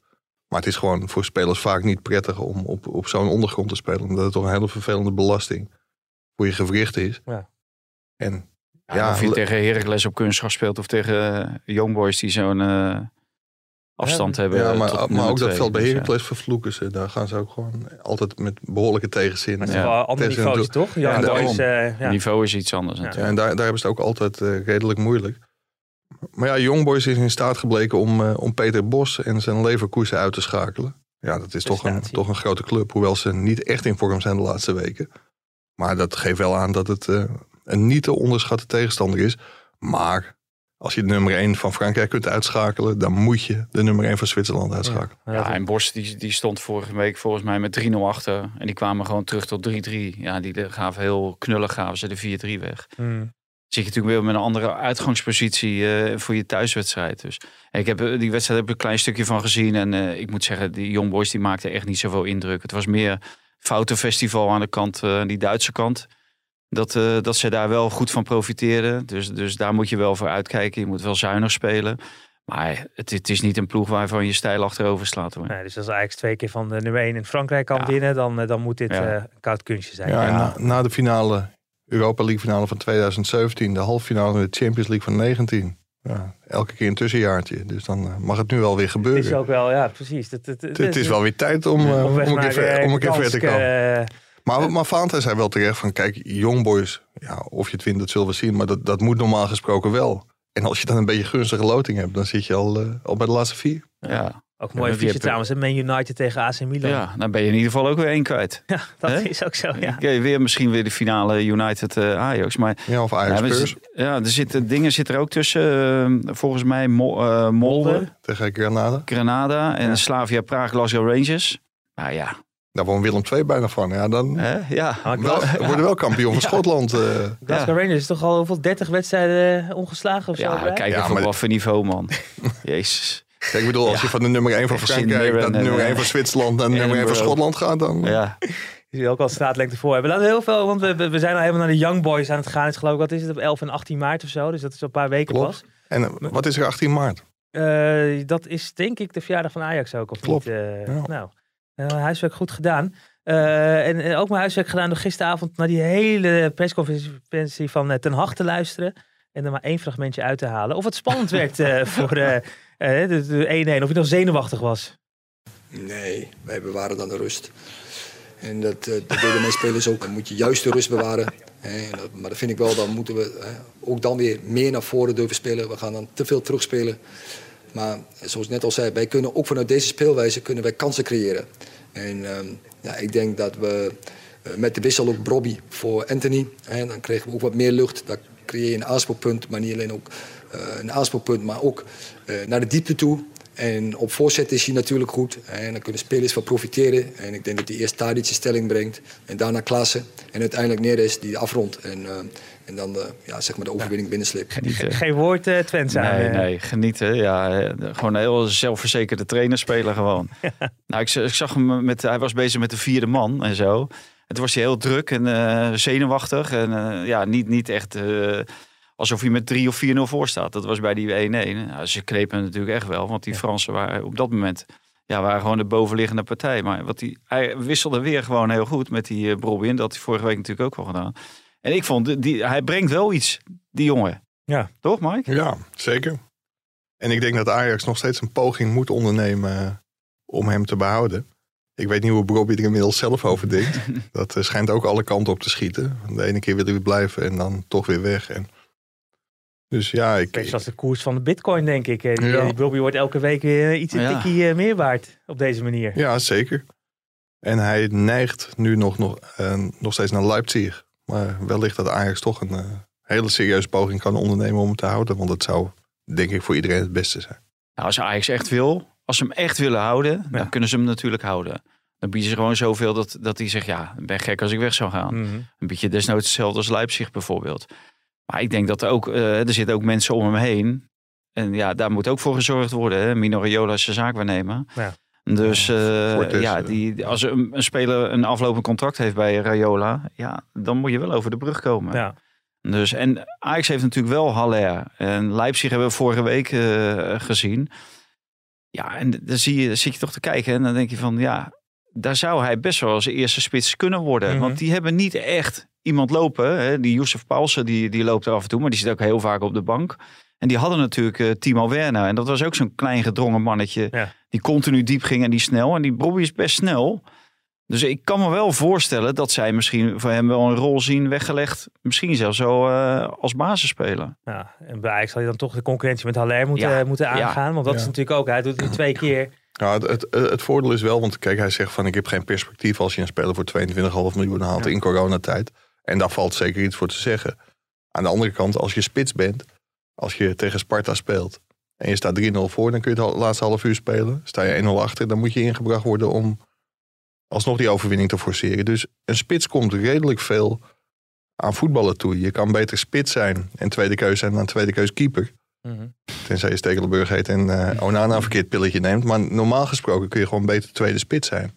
Maar het is gewoon voor spelers vaak niet prettig om op, op zo'n ondergrond te spelen. Omdat het toch een hele vervelende belasting voor je gewricht is. Ja. En Ja, Ja, of je tegen Heracles op kunstgras speelt of tegen eh, Young Boys die zo'n eh, afstand hebben. Ja, eh, maar, tot maar nummer ook dat veld bij Dus, ja. Heracles vervloeken ze. Daar gaan ze ook gewoon altijd met behoorlijke tegenzin. maar het Ja. is wel een ander niveau, toch? Young Ja, Boys, daarom. eh, ja. Het niveau is iets anders Ja. natuurlijk. en daar, daar hebben ze het ook altijd eh, redelijk moeilijk. Maar ja, Youngboys is in staat gebleken om, eh, om Peter Bos en zijn Leverkusen uit te schakelen. Ja, dat is toch een, toch een grote club. Hoewel ze niet echt in vorm zijn de laatste weken. Maar dat geeft wel aan dat het eh, een niet te onderschatte tegenstander is. Maar als je de nummer 1 van Frankrijk kunt uitschakelen... dan moet je de nummer 1 van Zwitserland uitschakelen. Ja, en Bos die, die stond vorige week volgens mij met 3-0 achter. En die kwamen gewoon terug tot 3-3. Ja, die gaven heel knullig gaven ze de 4-3 weg. Hmm. Zit je natuurlijk weer met een andere uitgangspositie eh, voor je thuiswedstrijd. Dus ik heb eh, die wedstrijd heb ik een klein stukje van gezien. En eh, ik moet zeggen, die Young Boys die maakten echt niet zoveel indruk. Het was meer foutenfestival aan de kant, eh, aan die Duitse kant. Dat, eh, dat ze daar wel goed van profiteerden. Dus, dus daar moet je wel voor uitkijken. Je moet wel zuinig spelen. Maar het, het is niet een ploeg waarvan je stijl achterover slaat. Hoor. Nee, dus als Ajax twee keer van de nummer 1 in Frankrijk kan Ja. winnen, dan, dan moet dit Ja. eh, een koud kunstje zijn. Ja, en Ja. na, na de finale, Europa League finale van 2017, de halve finale in de Champions League van 19. Ja, elke keer een tussenjaartje. Dus dan eh, mag het nu wel weer Het gebeuren. is ook wel, ja, precies. Het, het, het, Het is wel weer tijd om, eh, om weg een keer, naar, ver- eh, om een keer verder te komen. eh, Maar, maar Valentijn zei wel terecht van, kijk, Youngboys, ja, of je het wint, dat zullen we zien. Maar dat, dat moet normaal gesproken wel. En als je dan een beetje gunstige loting hebt, dan zit je al, eh, al bij de laatste vier. Ja. Ook Ja, mooi maar die fiche trouwens. Man United tegen AC Milan. Ja, ja, dan ben je in ieder geval ook weer één kwijt. dat Hè? is ook zo, ja. Oké, weer misschien weer de finale United eh, Ajax. Maar Ja, of Ajax ja, maar ja, er zitten dingen zitten er ook tussen. eh, volgens mij Mo, eh, Molde, tegen Granada. Granada en Slavia Praag, Glasgow Rangers. Nou ja, Daar won Willem II bijna van. Ja, dan hè? ja. Maar wel, worden wel kampioen van Schotland. eh. Glasgow Rangers is toch al hoeveel 30 wedstrijden eh, ongeslagen of zo? Ja, kijk Ja, even maar- op wat voor niveau, man. Jezus. Kijk, ik bedoel, als je van de nummer 1 van Frankrijk naar de nummer en, 1 van Zwitserland de nummer 1 van. Schotland gaat, dan... Ja, Die we ook al straatlengte voor hebben. Laten we heel veel, want we, we zijn al helemaal naar de Young Boys aan het gaan. Het is geloof ik, wat is het, op 11 en 18 maart of zo. Dus dat is al een paar weken Klopt. pas. En eh, wat is er 18 maart? Eh, dat is denk ik de verjaardag van Ajax ook, of Klopt, niet? Eh, ja. Nou, eh, huiswerk goed gedaan. Eh, en, en ook mijn huiswerk gedaan door gisteravond naar die hele persconferentie van eh, Ten Hag te luisteren. En er maar één fragmentje uit te halen. Of het spannend werd eh, voor eh, de de 1-1. Of je nog zenuwachtig was. Nee, wij bewaren dan de rust. En dat, dat deden mijn spelers ook. Dan moet je juist de rust bewaren. Maar dat vind ik wel, dan moeten we ook dan weer meer naar voren durven spelen. We gaan dan te veel terugspelen. Maar zoals ik net al zei, wij kunnen ook vanuit deze speelwijze kunnen wij kansen creëren. En ehm, ja, ik denk dat we met de wissel ook Bobby voor Anthony. Hè, dan kregen we ook wat meer lucht. Creëer je een aanspoelpunt, maar niet alleen ook eh, een aanspoelpunt, maar ook eh, naar de diepte toe. En op voorzet is hij natuurlijk goed. En dan kunnen spelers van profiteren. En ik denk dat hij eerst Tadic in stelling brengt. En daarna Klaassen. En uiteindelijk Neres die afrondt. En, eh, en dan de, ja, zeg maar de overwinning binnensleept. Genieten. Geen woord eh Twents aan. Nee, nee, genieten. Ja, gewoon een heel zelfverzekerde trainer spelen gewoon. nou, ik, ik zag hem met, hij was bezig met de vierde man en zo. Toen was hij heel druk en eh, zenuwachtig. En eh, ja, niet, niet echt eh, alsof hij met 3 of 4-0 voor staat. Dat was bij die 1-1. Nou, ze knepen natuurlijk echt wel, want die Fransen waren op dat moment... Ja, waren gewoon de bovenliggende partij. Maar wat die, hij wisselde weer gewoon heel goed met die uh, Brobby. En dat had hij vorige week natuurlijk ook wel gedaan. En ik vond, die, hij brengt wel iets, die jongen. Ja. Toch, Mike? Ja, zeker. En ik denk dat Ajax nog steeds een poging moet ondernemen om hem te behouden. Ik weet niet hoe Bobby er inmiddels zelf over denkt. dat eh, schijnt ook alle kanten op te schieten. De ene keer wil hij weer blijven en dan toch weer weg. En... Dus ja, ik, Beetje zoals de koers van de bitcoin, denk ik. Eh, Die, Ja. die Bobby wordt elke week weer iets een Ja. tikkie eh, meer waard op deze manier. ja, zeker. En hij neigt nu nog, nog, eh, nog steeds naar Leipzig. Maar wellicht dat Ajax toch een eh, hele serieuze poging kan ondernemen om hem te houden. Want dat zou, denk ik, voor iedereen het beste zijn. Nou, als Ajax echt wil, als ze hem echt willen houden, dan kunnen ze hem natuurlijk houden. Dan bieden ze gewoon zoveel dat, dat hij zegt, ja, ik ben gek als ik weg zou gaan. Mhm. Een beetje desnoods hetzelfde als Leipzig bijvoorbeeld. Maar ik denk dat er ook, eh, er zitten ook mensen om hem heen. En ja, daar moet ook voor gezorgd worden. Hè? Mino Raiola is zijn zaakwaarnemer. Ja. Dus eh, ja, eh. die, als een, een speler een aflopend contract heeft bij Raiola, ja, dan moet je wel over de brug komen. Ja. Dus, en Ajax heeft natuurlijk wel Haller. En Leipzig hebben we vorige week eh, gezien. Ja, en dan zie je, zit je toch te kijken en dan denk je van, ja, daar zou hij best wel als eerste spits kunnen worden. Mhm. Want die hebben niet echt iemand lopen. Hè? Die Youssef Paulsen, die, die loopt er af en toe, maar die zit ook heel vaak op de bank. En die hadden natuurlijk eh, Timo Werner. En dat was ook zo'n klein gedrongen mannetje. Ja. Die continu diep ging en die snel. En die Bobby is best snel. Dus ik kan me wel voorstellen dat zij misschien voor hem wel een rol zien weggelegd. Misschien zelfs zo eh, als basisspeler. Ja, en bij Ajax zal je dan toch de concurrentie met Haller moeten, Ja. moeten Ja. aangaan. Want dat is natuurlijk ook, hij doet het nu twee keer. Ja, het, het, het voordeel is wel, want kijk, hij zegt van ik heb geen perspectief als je een speler voor 22,5 miljoen haalt Ja. in coronatijd. En daar valt zeker iets voor te zeggen. Aan de andere kant, als je spits bent, als je tegen Sparta speelt en je staat 3-0 voor, dan kun je het laatste half uur spelen. Sta je 1-0 achter, dan moet je ingebracht worden om alsnog die overwinning te forceren. Dus een spits komt redelijk veel aan voetballen toe. Je kan beter spits zijn en tweede keuze zijn dan tweede keuze keeper. Mhm. Tenzij je Stekelenburg heet en eh Onana een verkeerd pilletje neemt. Maar normaal gesproken kun je gewoon beter tweede spits zijn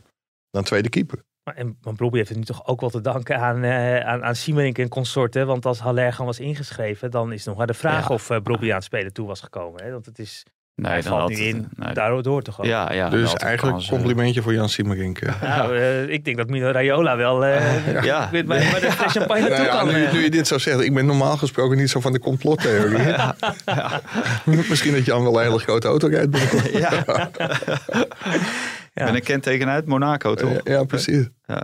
dan tweede keeper. Maar, en, maar heeft het nu toch ook wel te danken aan, eh aan, aan Siemerink en consorten. Want als Haller gewoon was ingeschreven, dan is nog maar de vraag Ja. of Bobby aan het spelen toe was gekomen. Hè? Want het is, Nee, hij dan valt het- in, nee, daardoor toch. Ja, ja. dus had het eigenlijk eh, complimentje voor Jan Siemerink. eh. Nou, eh, ik denk dat Mino Raiola wel eh Ja. champagne Nou ja, kan. nu, eh. nu je dit zo zegt, ik ben normaal gesproken niet zo van de complottheorie. Misschien dat Jan wel een hele grote auto rijdt. binnenkort. Ja. Met een kenteken uit Monaco, toch? Ja, ja, precies. Nou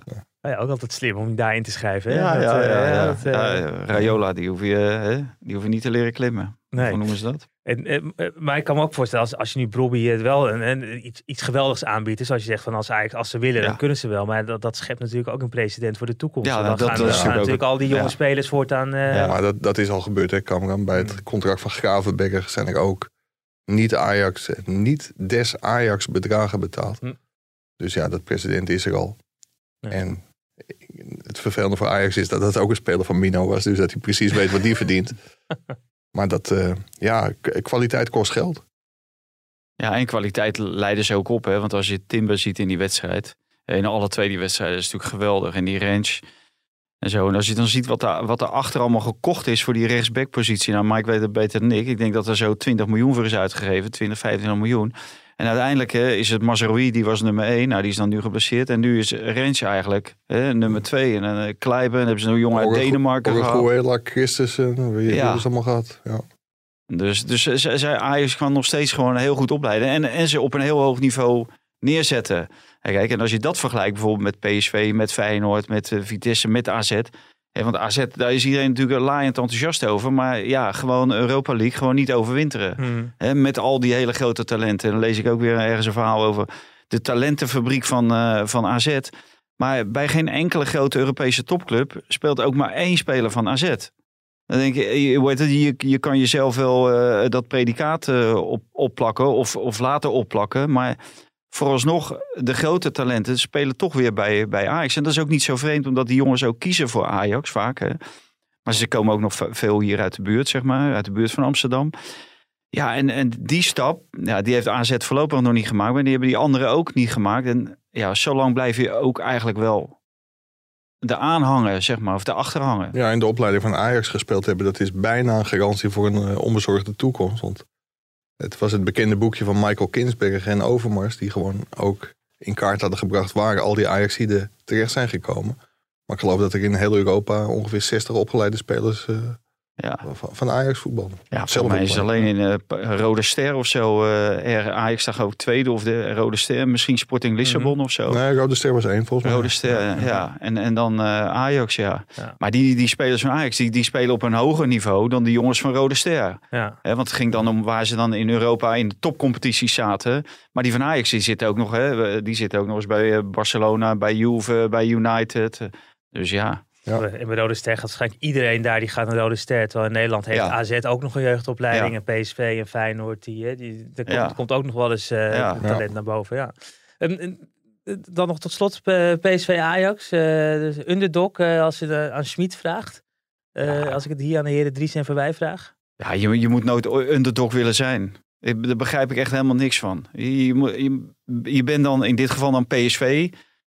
ja, ook altijd slim om daarin te schrijven. Hè? Ja, Dat, ja, eh, ja, ja. dat, eh, Ja, Raiola, die hoef, je, hè, die hoef je niet te leren klimmen. Nee. Hoe noemen ze dat? En, eh, eh, maar ik kan me ook voorstellen, als, als je nu Bobby het wel een, een, iets, iets geweldigs aanbiedt. Dus als je zegt van als, eigenlijk, als ze willen, Ja. dan kunnen ze wel. Maar dat, dat schept natuurlijk ook een precedent voor de toekomst. Ja, dan dat- gaan, dat dan is gaan natuurlijk ook- al die jonge ja. spelers voortaan. eh, Ja. Maar dat, dat is al gebeurd, hè, Cameron. Bij het contract van Gravenberger zijn er ook niet Ajax, niet des Ajax bedragen betaald. Hm. Dus ja, dat president is er al. En het vervelende voor Ajax is dat dat ook een speler van Mino was. Dus dat hij precies weet wat die verdient. Maar dat, eh, ja, kwaliteit kost geld. Ja, en kwaliteit leiden ze ook op. Hè? Want als je Timber ziet in die wedstrijd. In alle twee die wedstrijden is het natuurlijk geweldig. En die range en zo. En als je dan ziet wat, daar, wat er achter allemaal gekocht is voor die rechtsbackpositie. Nou, Mike weet het beter dan ik. Ik denk dat er zo 20 miljoen voor is uitgegeven. 20, 25 miljoen. En uiteindelijk hè, is het Mazraoui, die was nummer 1. Nou, die is dan nu geblesseerd. En nu is Rens eigenlijk hè, nummer 2. En uh, Kleiben, dan hebben ze een jongen uit Denemarken gehad. Orguela, Christensen, wie ja. hebben ze allemaal gehad. Ja. Dus, dus zij, Ajax kan nog steeds gewoon heel goed opleiden. En, en ze op een heel hoog niveau neerzetten. En kijk, en als je dat vergelijkt bijvoorbeeld met PSV, met Feyenoord, met uh, Vitesse, met AZ. Hè, want AZ, daar is iedereen natuurlijk laaiend enthousiast over. Maar ja, gewoon Europa League, gewoon niet overwinteren. Hè, met al die hele grote talenten. Dan lees ik ook weer ergens een verhaal over de talentenfabriek van, uh, van AZ. Maar bij geen enkele grote Europese topclub speelt ook maar één speler van AZ. Dan denk je, je, je, je kan jezelf wel uh, dat predicaat uh, op, opplakken of, of laten opplakken. Maar vooralsnog, de grote talenten spelen toch weer bij, bij Ajax. En dat is ook niet zo vreemd, omdat die jongens ook kiezen voor Ajax vaak. Hè. Maar ze komen ook nog veel hier uit de buurt, zeg maar, uit de buurt van Amsterdam. Ja, en, en die stap, ja, die heeft AZ voorlopig nog niet gemaakt. Maar die hebben die anderen ook niet gemaakt. En ja, zo lang blijf je ook eigenlijk wel de aanhanger, zeg maar, of de achterhanger. Ja, in de opleiding van Ajax gespeeld hebben, dat is bijna een garantie voor een uh, onbezorgde toekomst. Want het was het bekende boekje van Michael Kinsberg en Overmars, die gewoon ook in kaart hadden gebracht waar al die Ajaxiden terecht zijn gekomen. Maar ik geloof dat er in heel Europa ongeveer 60 opgeleide spelers uh, ja. van Ajax voetbal. Ja, volgens mij is het alleen in uh, Rode Ster of zo. Uh, Ajax zag ook tweede of de Rode Ster. Misschien Sporting Lissabon mm -hmm. of zo. Nee, Rode Ster was één volgens mij. Rode Ster, ja. ja. En, en dan uh, Ajax, ja. ja. Maar die, die spelers van Ajax, die, die spelen op een hoger niveau dan die jongens van Rode Ster. Ja. He, want het ging dan om waar ze dan in Europa in de topcompetities zaten. Maar die van Ajax, die zitten ook nog, hè, die zitten ook nog eens bij Barcelona, bij Juve, bij United. Dus ja. Ja. In de Rode Ster gaat waarschijnlijk iedereen daar die gaat naar Rode Ster. Terwijl in Nederland heeft ja. AZ ook nog een jeugdopleiding. Ja. En PSV en Feyenoord. Die, die, er komt, komt ook nog wel eens uh, talent naar boven. Ja. En, en, dan nog tot slot PSV Ajax. Uh, dus underdog uh, als je de, aan Schmid vraagt. Als ik het hier aan de heren Dries en Verwij vraag. Ja, je, je moet nooit underdog willen zijn. Ik, daar begrijp ik echt helemaal niks van. Je, je, je, je bent dan in dit geval dan PSV.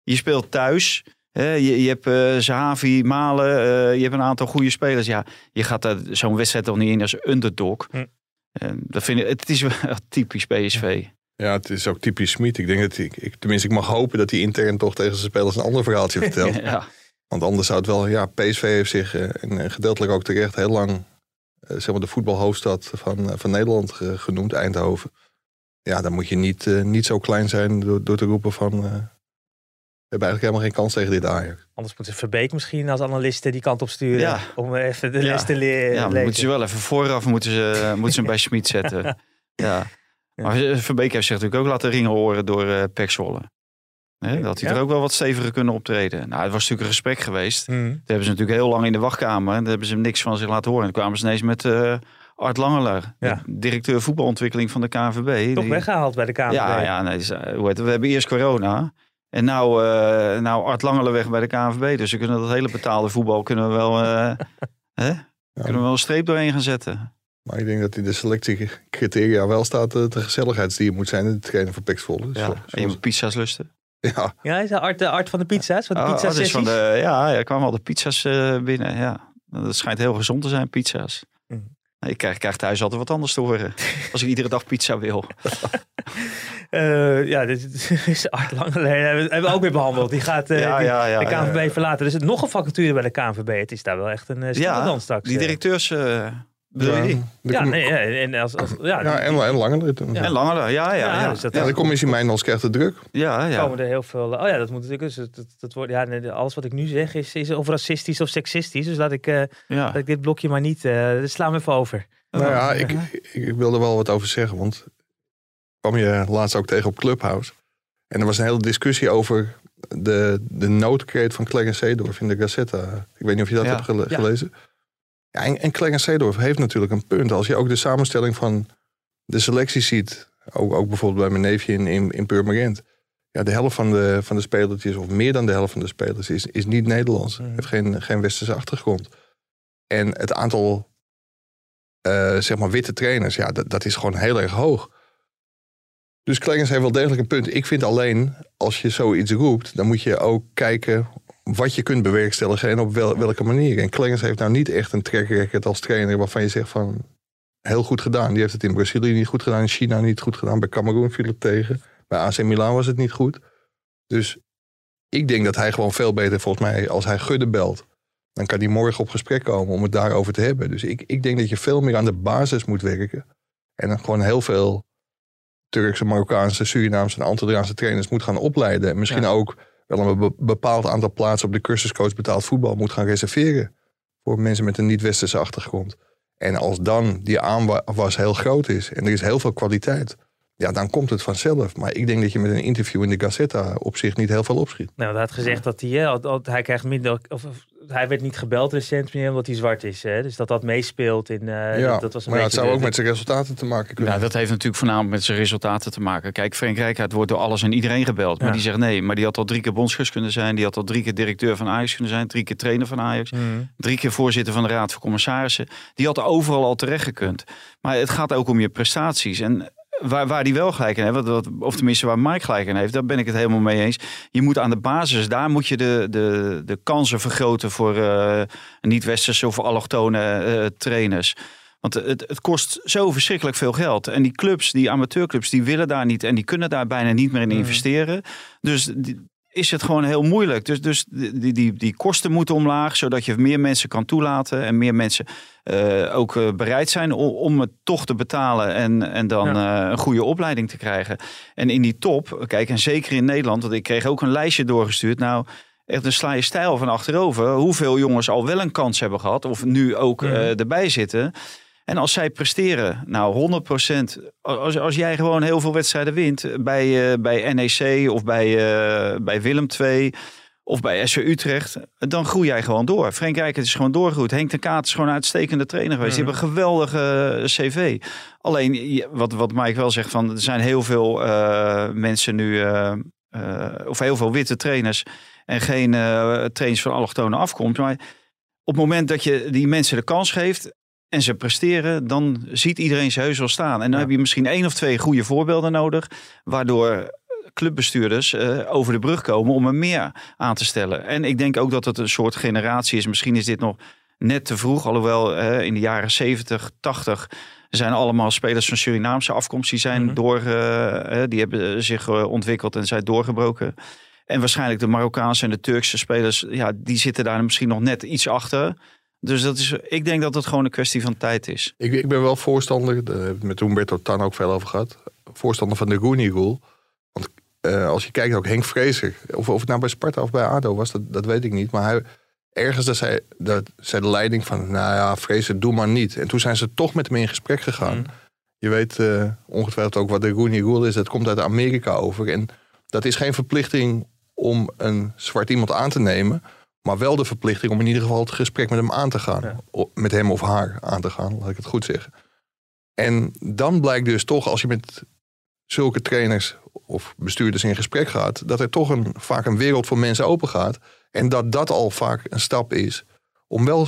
Je speelt thuis. Je, je, hebt uh, Zahavi, Malen, uh, je hebt een aantal goede spelers. Ja, je gaat zo'n wedstrijd toch niet in als underdog. Hm. En dat vind ik, het is wel typisch PSV. Ja, het is ook typisch Smit. Ik denk dat ik, ik, tenminste, ik mag hopen dat hij intern toch tegen zijn spelers een ander verhaaltje vertelt. ja. Want anders zou het wel, ja, PSV heeft zich, en gedeeltelijk ook terecht, heel lang, zeg maar, de voetbalhoofdstad van, van Nederland genoemd, Eindhoven. Ja, dan moet je niet, niet zo klein zijn door, door te roepen van hebben eigenlijk helemaal geen kans tegen dit Ajax. Anders moeten Verbeek misschien als analisten die kant op sturen. Ja. Om even de les te leren. Ja, maar moeten ze wel even vooraf moeten ze, moeten ze hem bij Schmid zetten. ja. Maar Verbeek heeft zich natuurlijk ook laten ringen horen door uh, Pek Zwolle. Hè, dat hij er ook wel wat steviger kunnen optreden. Nou, het was natuurlijk een gesprek geweest. Mm. Daar hebben ze natuurlijk heel lang in de wachtkamer. En daar hebben ze hem niks van zich laten horen. En dan kwamen ze ineens met uh, Art Langeler. Ja. Directeur voetbalontwikkeling van de KNVB. Toch die, weggehaald bij de KNVB. Ja, ja nee, dus, hoe heet het, we hebben eerst corona. En nou, uh, nou Art Langele weg bij de KNVB. Dus we kunnen dat hele betaalde voetbal kunnen we wel, uh, hè? kunnen we wel een streep doorheen gaan zetten. Maar ik denk dat in de selectiecriteria wel staat dat de gezelligheidsdier moet zijn. Het trainen voor Pexvolle. Dus ja, en je moet pizza's lusten. Ja, ja is de art, de art van de pizza's? Van de oh, pizza is van de, ja, er kwamen al de pizza's uh, binnen. Ja. Dat schijnt heel gezond te zijn, pizza's. Mm. Ik krijg, krijg thuis altijd wat anders te horen. als ik iedere dag pizza wil. Uh, ja, dit is Art Langeleen. Hebben we ook weer behandeld. Die gaat uh, ja, die, ja, ja, de KNVB verlaten. Dus het nog een vacature bij de KNVB. Het is daar wel echt een uh, ja, dan straks. Die directeurs... bedoel je die? Ja, nee, en, als, als, ja, ja, en, en Langele. Ja. En Langele, ja, ja. ja. Dus dat ja, de commissie Mijnals krijgt de druk. Ja, ja. komen er heel veel... Oh ja, dat moet natuurlijk... Dus dat, dat wordt, ja, nee, alles wat ik nu zeg is, is of racistisch of seksistisch. Dus laat ik, ja. laat ik dit blokje maar niet... Uh, slaan we even over. Nou ja, ik, ik, ik wilde wel wat over zeggen, want kwam je laatst ook tegen op Clubhouse. En er was een hele discussie over de, de noodkreet van Clarence Seedorf in de Gazetta. Ik weet niet of je dat Ja. hebt gele- Ja. Ja, en, en Clarence Seedorf heeft natuurlijk een punt. Als je ook de samenstelling van de selectie ziet, ook, ook bijvoorbeeld bij mijn neefje in, in, in Purmerend. Ja, de helft van de, van de spelertjes, of meer dan de helft van de spelers, is, is niet Nederlands. Mhm. Heeft geen, geen westerse achtergrond. En het aantal eh, zeg maar witte trainers, ja, dat, dat is gewoon heel erg hoog. Dus Clarence heeft wel degelijk een punt. Ik vind alleen, als je zoiets roept, dan moet je ook kijken wat je kunt bewerkstelligen en op wel- welke manier. En Clarence heeft nou niet echt een track record als trainer waarvan je zegt van, heel goed gedaan. Die heeft het in Brazilië niet goed gedaan, in China niet goed gedaan. Bij Cameroen viel het tegen. Bij AC Milan was het niet goed. Dus ik denk dat hij gewoon veel beter, volgens mij, als hij Gudde belt. Dan kan hij morgen op gesprek komen om het daarover te hebben. Dus ik, ik denk dat je veel meer aan de basis moet werken. En dan gewoon heel veel Turkse, Marokkaanse, Surinaamse en Antilliaanse trainers moet gaan opleiden. En misschien ook wel een be- bepaald aantal plaatsen op de cursuscoach betaald voetbal moet gaan reserveren. Voor mensen met een niet-westerse achtergrond. En als dan die aanwas heel groot is en er is heel veel kwaliteit. Ja, dan komt het vanzelf. Maar ik denk dat je met een interview in de Gazzetta op zich niet heel veel opschiet. Nou, hij had gezegd dat hij, hij krijgt minder, of hij werd niet gebeld recent meer omdat hij zwart is. Hè? Dus dat dat meespeelt in, eh, ja, dat, dat was een maar ja, het zou de- ook met zijn resultaten te maken kunnen Ja, dat heeft natuurlijk voornamelijk met zijn resultaten te maken. Kijk, Frank Rijkaard wordt door alles en iedereen gebeld. Maar die zegt nee, maar die had al drie keer bondscoach kunnen zijn. Die had al drie keer directeur van Ajax kunnen zijn. Drie keer trainer van Ajax. Mhm. Drie keer voorzitter van de Raad van Commissarissen. Die had overal al terecht gekund. Maar het gaat ook om je prestaties. En waar, waar die wel gelijk in heeft, wat, wat- of tenminste waar Mike gelijk in heeft, daar ben ik het helemaal mee eens. Je moet aan de basis, daar moet je de, de, de kansen vergroten voor eh, niet-westerse of allochtone eh, trainers. Want het, het kost zo verschrikkelijk veel geld. En die clubs, die amateurclubs, die willen daar niet en die kunnen daar bijna niet meer in investeren. Dus die- is het gewoon heel moeilijk. Dus, dus die, die, die kosten moeten omlaag, zodat je meer mensen kan toelaten en meer mensen eh, ook eh, bereid zijn om, om het toch te betalen en, en dan eh, een goede opleiding te krijgen. En in die top, kijk, en zeker in Nederland, want ik kreeg ook een lijstje doorgestuurd. Nou, echt dan sla je stijl van achterover. Hoeveel jongens al wel een kans hebben gehad, of nu ook erbij zitten. En als zij presteren, nou 100 als, als jij gewoon heel veel wedstrijden wint bij, eh, bij NEC of bij, eh, bij Willem II of bij SC Utrecht, dan groei jij gewoon door. Frank Rijkaard is gewoon doorgegroeid. Henk de Kaat is gewoon een uitstekende trainer geweest. Die hebben een geweldige eh, cv. Alleen, wat, wat Mike wel zegt, van, er zijn heel veel eh, mensen nu, eh, eh, of heel veel witte trainers en geen eh, trainers van allochtone afkomst. Maar op het moment dat je die mensen de kans geeft en ze presteren, dan ziet iedereen ze heus wel staan. En dan heb je misschien één of twee goede voorbeelden nodig, waardoor clubbestuurders eh, over de brug komen om er meer aan te stellen. En ik denk ook dat het een soort generatie is. Misschien is dit nog net te vroeg, alhoewel eh, in de jaren 70, 80 zijn allemaal spelers van Surinaamse afkomst die zijn door, eh, eh, die hebben zich eh, ontwikkeld en zijn doorgebroken. En waarschijnlijk de Marokkaanse en de Turkse spelers, ja, die zitten daar misschien nog net iets achter. Dus dat is, ik denk dat het gewoon een kwestie van tijd is. Ik, ik ben wel voorstander, daar heb ik met Humberto Tan ook veel over gehad. Voorstander van de Rooney Rule. Want eh, als je kijkt ook Henk Vrezer, of, of het nou bij Sparta of bij ADO was, dat, dat weet ik niet. Maar hij, ergens dat zei, dat zei de leiding van, nou ja, Vrezer, doe maar niet. En toen zijn ze toch met hem in gesprek gegaan. Je weet eh, ongetwijfeld ook wat de Rooney Rule is. Dat komt uit Amerika over. En dat is geen verplichting om een zwart iemand aan te nemen. Maar wel de verplichting om in ieder geval het gesprek met hem aan te gaan. Met hem of haar aan te gaan, laat ik het goed zeggen. En dan blijkt dus toch, als je met zulke trainers of bestuurders in gesprek gaat, dat er toch een, vaak een wereld voor mensen open gaat. En dat dat al vaak een stap is om wel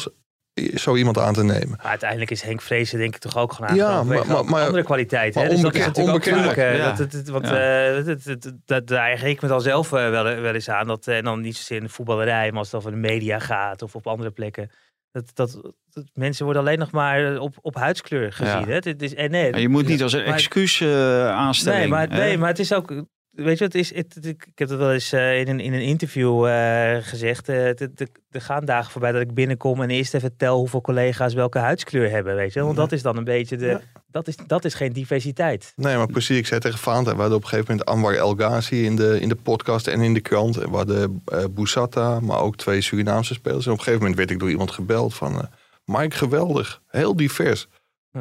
zo iemand aan te nemen. Maar uiteindelijk is Henk Vrezen denk ik toch ook gewoon Ja, maar- vanwege maar- maar- andere kwaliteiten. maar hè? Dus dat is onbekend- natuurlijk ook onbekend- ja. Dat, want Ja. eh, dat, daar erger ik me dan zelf eh, wel, wel eens aan. Dat, eh, en dan niet zozeer in de voetballerij, maar als het over de media gaat of op andere plekken. Dat, dat, dat mensen worden alleen nog maar op, op huidskleur gezien. Ja. Hè? Het is, en nee, Maar je moet niet als een excuus eh aanstellen. Nee, maar, nee, maar het is ook. Weet je, het is, het, het- ik heb het wel eens eh, in, een, in een interview eh, gezegd. eh, het- het- er gaan dagen voorbij dat ik binnenkom en eerst even tel hoeveel collega's welke huidskleur hebben. Weet je, want dat is dan een beetje de. Dat, is, dat is geen diversiteit. Nee, maar precies. Ik zei tegen Faanta, we hadden op een gegeven moment Anwar El Ghazi in de, in de podcast en in de krant. En we hadden Boussata, maar ook twee Surinaamse spelers. En op een gegeven moment werd ik door iemand gebeld van... Mike, geweldig. Heel divers.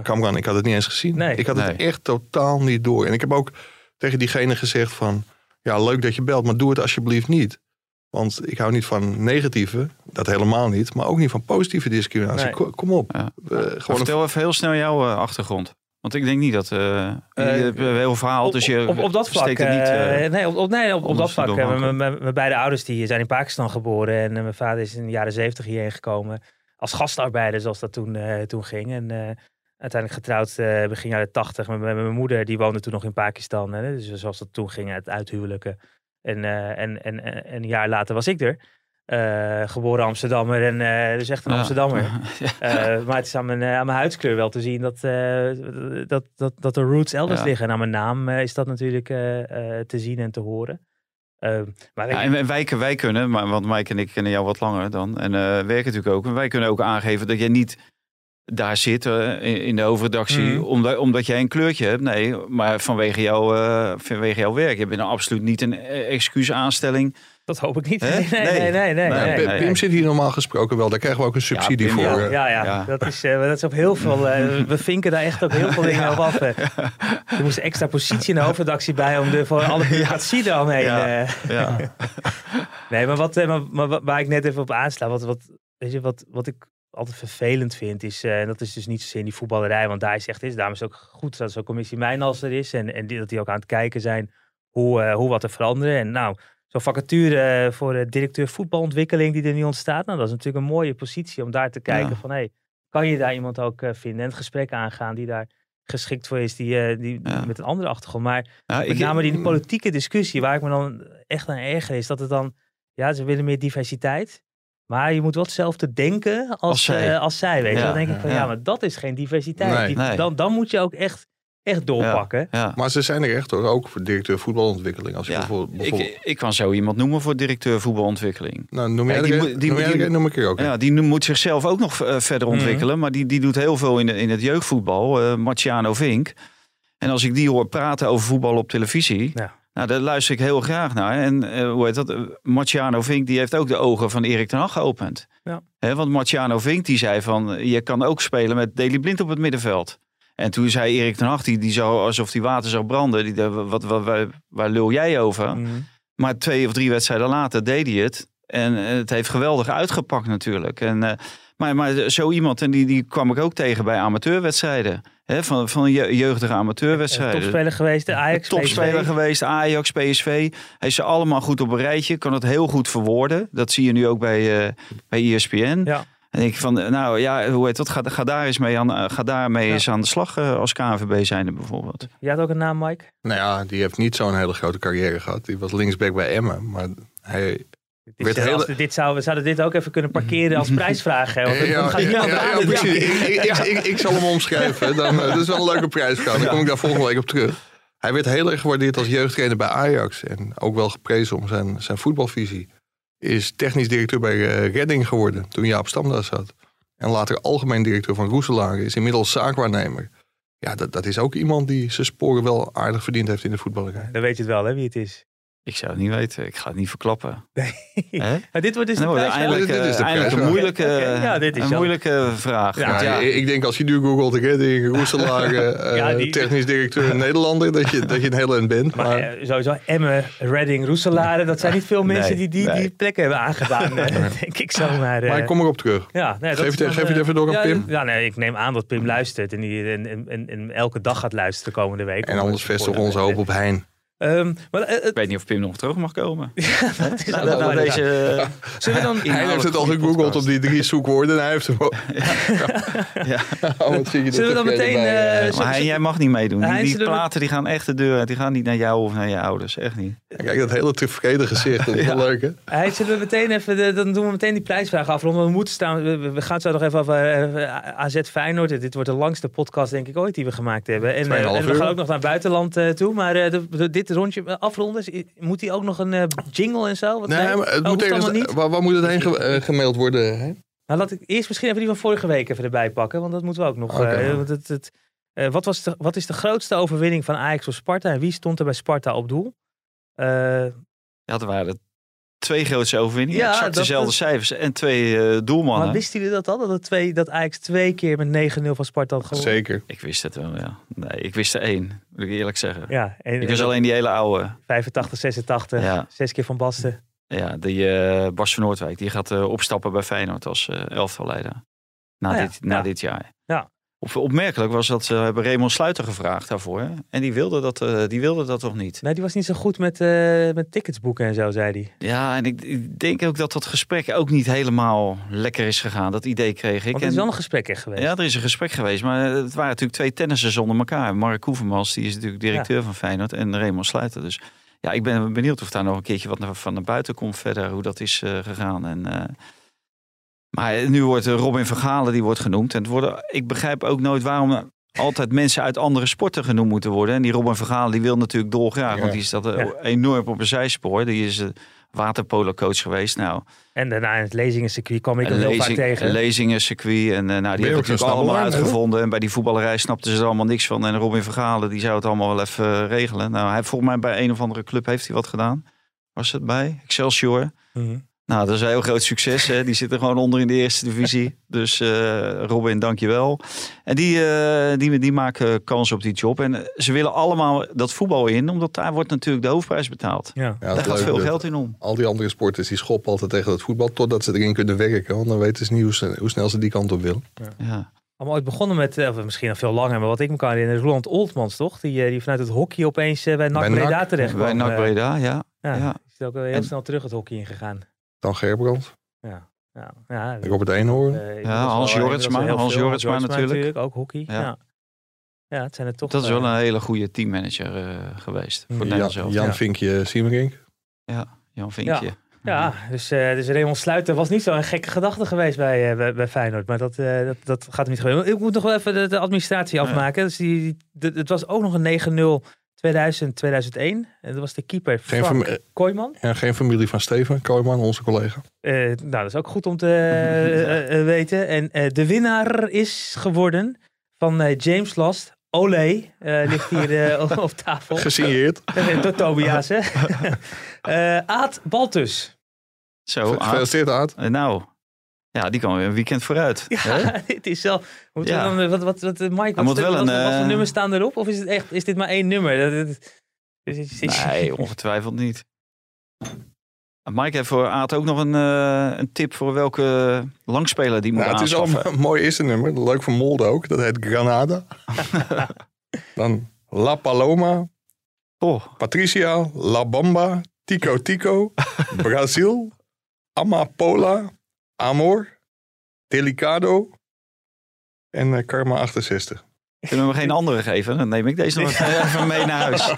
Kamran, ik had het niet eens gezien. Nee. ik had het Nee. echt totaal niet door. En ik heb ook tegen diegene gezegd van... Ja, leuk dat je belt, maar doe het alsjeblieft niet. Want ik hou niet van negatieve, dat helemaal niet. Maar ook niet van positieve discriminatie. Nee. Kom op. Ja. Eh, gewoon een Vertel even heel snel jouw eh, achtergrond. Want ik denk niet dat... eh je hebt een heel verhaal, Op, dus je op, op dat vlak. niet... eh, eh, nee, op, op, nee, op, op dat vlak. eh. Mijn, beide ouders die zijn in Pakistan geboren. En eh, mijn vader is in de jaren zeventig hierheen gekomen. Als gastarbeider, zoals dat toen, eh, toen ging. En eh, uiteindelijk getrouwd eh, begin jaren tachtig. Met, met mijn moeder, die woonde toen nog in Pakistan. Hè, dus zoals dat toen ging, het uithuwelijken. En, eh, en, en, en, en een jaar later was ik er. Eh, geboren Amsterdammer en dus echt een Ja. Amsterdammer. Ja. Maar het is aan mijn, aan mijn huidskleur wel te zien dat, dat, dat, dat de roots elders Ja. liggen. En aan mijn naam is dat natuurlijk te zien en te horen. Eh, maar Ja, en wij, wij kunnen, maar, want Mike en ik kennen jou wat langer dan. En eh werken natuurlijk ook. En wij kunnen ook aangeven dat jij niet daar zit eh, in, de hoofdredactie. Mhm. Omdat, omdat jij een kleurtje hebt. Nee, maar vanwege, jou, eh, vanwege jouw werk. Je bent nou absoluut niet een eh, excuusaanstelling. dat hoop ik niet. Hè? Nee, nee, nee. nee, nee, Nee, Ja, nee. Pim- zit hier normaal gesproken wel. Daar krijgen we ook een subsidie Pim, voor. ja. Ja, ja, Ja. Dat, is, dat is op heel veel. we vinken daar echt op heel veel dingen op af. Er moest extra positie in de hoofdredactie bij om de, voor alle bureaucratie. Ja. Nee, maar, wat, maar, maar wa- waar ik net even op aansla, wat, wat, weet je, wat, wat ik altijd vervelend vind, is, eh, en dat is dus niet zozeer in die voetballerij, want daar is echt is, daarom is het ook goed dat zo'n commissie Mijnals er is en, en die, dat die ook aan het kijken zijn hoe, eh, hoe wat er veranderen. En nou, zo'n vacature eh, voor de directeur voetbalontwikkeling die er nu ontstaat, nou, dat is natuurlijk een mooie positie om daar te kijken Ja. van, hey, kan je daar iemand ook vinden en het gesprek aangaan die daar geschikt voor is, die, die, Ja. met een andere achtergrond. Maar Ja, met ik- name die, die politieke discussie, waar ik me dan echt aan erger is, dat het dan, ja, ze willen meer diversiteit. Maar je moet wel hetzelfde denken als, Als zij. eh, als zij weet. Ja, Dan denk ik van, ja, ja. maar dat is geen diversiteit. Nee. Die- Nee. Dan, dan moet je ook echt, echt doorpakken. Ja. Maar ze zijn er echt hoor, ook voor directeur voetbalontwikkeling. Als je bijvoorbeeld, bijvoorbeeld ik, ik kan zo iemand noemen voor directeur voetbalontwikkeling. nou, noem jij er die noem er die ik er ook. een. Ja, die moet zichzelf ook nog eh, verder Mhm. ontwikkelen. Maar die, die doet heel veel in, de, in het jeugdvoetbal. eh Marciano Vink. En als ik die hoor praten over voetbal op televisie. Ja. Nou, daar luister ik heel graag naar. En eh, hoe heet dat? Marciano Vink die heeft ook de ogen van Erik ten Hag geopend. Ja. Want Marciano Vink die zei van... Je kan ook spelen met Deli Blind op het middenveld. En toen zei Erik ten Hag, die, die zou alsof die water zou branden. Die, wat, wat, waar, waar lul jij over? Mhm. Maar twee of drie wedstrijden later deed hij het. En eh, het heeft geweldig uitgepakt natuurlijk. En, eh, maar, maar zo iemand, en die, die kwam ik ook tegen bij amateurwedstrijden. Hè, van, van je, jeugdige amateurwedstrijden. Topspeler geweest, de Ajax, Topspeler PSV. geweest, Ajax, PSV. Hij is ze allemaal goed op een rijtje. Kan het heel goed verwoorden. Dat zie je nu ook bij, eh bij ESPN. Ja. En ik van, nou ja, hoe heet dat? Ga, ga daar eens mee aan, eh, ga daarmee Ja. eens aan de slag eh, als KNVB zijnde bijvoorbeeld. Jij had ook een naam, Mike? Nou ja, die heeft niet zo'n hele grote carrière gehad. Die was linksback bij Emmen. Maar hij... Dit, Werd hele- we dit zou, we zouden dit ook even kunnen parkeren als prijsvraag. Hè? Want Ja, gaat ja, niet ja, ja, ik zal hem omschrijven. Dan, eh, dat is wel een leuke prijsvraag. Dan kom ik daar volgende week op terug. Hij werd heel erg gewaardeerd als jeugdtrainer bij Ajax. En ook wel geprezen om zijn, zijn voetbalvisie. Is technisch directeur bij eh, Redding geworden toen Jaap Stam daar zat. En later algemeen directeur van Roeselaar. Is inmiddels zaakwaarnemer. Ja, dat, dat is ook iemand die zijn sporen wel aardig verdiend heeft in de voetballerij. Dan weet je het wel, hè, wie het is. Ik zou het niet weten. Ik ga het niet verklappen. Hè? Maar dit wordt dus de Nou, eindelijk, Dit- dit is de eh, eindelijk een moeilijke, Oké, ja, dit is een zo. moeilijke vraag. Ja, Want Ja, ja, ik- Ik denk als je nu googelt Ja, die- technisch directeur Nederlander, dat je, dat je een heel eind bent. Maar Maar, eh, sowieso Emmen, Redding, Roeselare, dat zijn niet veel mensen Nee, die die, die nee. plekken hebben aangedaan, eh, denk ik zomaar. maar ik kom erop terug. ja, nee, dat Geef is het- dan, geef het even door aan Pim. Ja, nee, ik neem aan dat Pim luistert en, die, en, en, en, en elke dag gaat luisteren komende week. En anders vestigen we onze hoop op Hein. Ehm, maar, eh, ik weet niet of Pim nog terug mag komen. dat is Nou, nou, wel- deze, Zullen we dan... Hij heeft het al gegoogeld op die drie zoekwoorden en hij heeft hem ook. Ja. Oh, wat zie je Zullen we dan meteen, bij, eh, eh. Maar hij- jij mag niet meedoen. Die, die platen die gaan echt de deur uit. Die gaan niet naar jou of naar je ouders. Echt niet. Kijk, dat hele tevreden gezicht, dat is wel leuk hè? Hij, zullen we meteen even, de, dan doen we meteen die prijsvraag afronden. We moeten staan, we, we gaan zo nog even over eh, AZ Feyenoord. Dit wordt de langste podcast denk ik ooit die we gemaakt hebben. En, eh, 2,5 en we gaan ook nog naar het buitenland eh, toe. Maar eh, de- de- dit rondje eh, afronden, moet hij ook nog een eh, jingle en zo? Wat, Nee, maar het Oh, moet hoeft ergens, niet? waar, waar moet het heen ge- eh, gemaild worden? Hè? Nou, laat ik eerst misschien even die van vorige week even erbij pakken. Want dat moeten we ook nog. Oké. eh, want het, het, eh, wat, was de, wat is de grootste overwinning van Ajax op Sparta? En wie stond er bij Sparta op doel? Eh, Ja, er waren de twee grootste overwinningen. Ja, exact dezelfde cijfers. En twee eh, doelmannen. maar wisten jullie dat al? Dat, het twee, dat Ajax twee keer met 9-0 van Sparta had gewonnen? Zeker. Ik wist het wel, ja. Nee, ik wist er één. Moet ik eerlijk zeggen. Ja, en, Ik was alleen die hele oude. 85, 86, Ja. zes keer van Basten. Ja, die eh Bas van Noordwijk. Die gaat eh, opstappen bij Feyenoord als eh elftalleider. Na, Ah ja, dit, na ja. dit jaar. Op, opmerkelijk was dat ze hebben Raymond Sluiter gevraagd daarvoor. hè. En die wilde dat, eh, die wilde dat toch niet. Nee, die was niet zo goed met, eh, met tickets boeken en zo, zei hij. Ja, en ik, ik denk ook dat dat gesprek ook niet helemaal lekker is gegaan. Dat idee kreeg ik. Want er En- is wel een gesprek echt geweest. Ja, er is een gesprek geweest, maar het waren natuurlijk twee tennissers zonder elkaar. Mark Koevermans, die is natuurlijk directeur van Feyenoord en Raymond Sluiter. Dus ja, ik ben benieuwd of daar nog een keertje wat van naar buiten komt verder. Hoe dat is eh, gegaan. En, eh, maar nu wordt eh, Robin Vergalen die wordt genoemd. En het worden, ik begrijp ook nooit waarom altijd mensen uit andere sporten genoemd moeten worden. En die Robin Vergalen die wil natuurlijk dolgraag. Ja. Want die staat eh, Ja. enorm op een zijspoor. Die is uh, waterpolo-coach geweest. Nou, En daarna in het lezingencircuit kwam ik een hem heel vaak tegen. een lezingencircuit. En eh, nou, die hebben natuurlijk allemaal uitgevonden. En bij die voetballerij snapten ze er allemaal niks van. En Robin Vergalen die zou het allemaal wel even eh, regelen. Nou, hij volgens mij bij een of andere club heeft hij wat gedaan. Was het bij Excelsior? Mhm. Nou, dat is een heel groot succes. Hè. Die zitten gewoon onder in de eerste divisie. Dus eh, Robin, dankjewel. En die, eh, die, die maken kans op die job. En eh, ze willen allemaal dat voetbal in, omdat daar wordt natuurlijk de hoofdprijs betaald. Ja. Ja, daar gaat veel geld in om. Al die andere sporters die schoppen altijd tegen dat voetbal totdat ze erin kunnen werken. Want dan weten ze niet hoe, ze- hoe snel ze die kant op willen. Ja. Allemaal ooit begonnen met, of misschien nog veel langer, maar wat ik me kan herinneren, Roland Oltmans toch? Die, die vanuit het hockey opeens bij NAC Bij Breda NAC, terecht Bij kwam. NAC Eh, Breda, ja. ja, ja. Is ook wel heel En- snel terug het hockey ingegaan. Dan Gerbrand, Ja, ja, ja. Robert Eenhoorn. Eh, inmiddels Ja, Hans Jorritsma, Hans. Jorritsma natuurlijk. Ook hockey, ja. Ja. ja. het zijn er toch... Dat is wel eh, een hele goede teammanager eh, geweest. Voor Ja, Nederlands Jan. Vinkje Siemerink. Ja, Jan Vinkje. Ja. Ja, dus, eh dus Raymond Sluiter was niet zo'n gekke gedachte geweest bij, eh, bij, bij Feyenoord. Maar dat, eh, dat, dat gaat hem niet gebeuren. Ik moet nog wel even de, de administratie afmaken. Dus die, die- de- het was ook nog een 9-0 2000, 2001. En dat was de keeper Geen, Frank fami- Kooijman. ja, geen familie van Steven Kooijman, onze collega. Eh, nou, dat is ook goed om te eh, eh, eh, weten. En eh, de winnaar is geworden van eh, James Last. Olé, eh, ligt hier eh, op- tafel. Gesigneerd. Door Tobias, hè. Eh, Aad Baltus. Zo, Aad. Gefeliciteerd Aad. Eh, Nou, ja, die kan weer een weekend vooruit. hè? Ja, het is zo. Moeten we Ja. dan, wat, wat, wat, eh, Mike, wat, moet wat, wel wat, een, wat voor eh, nummers staan erop? Of is het echt, is dit maar één nummer? Dat, dat- is- is- Nee, ongetwijfeld niet. Mike heeft voor Aad ook nog een, eh, een tip voor welke langspeler die moet Nou, het is aanschaffen. een mooi eerste nummer. Leuk voor Molde ook. Dat heet Granada. Dan La Paloma, Oh, Patricia, La Bamba, Tico Tico, Brazil, Amapola, Amor, Delicado en eh, Karma 68. kunnen we hem geen andere geven? Dan neem ik deze nog even mee naar huis.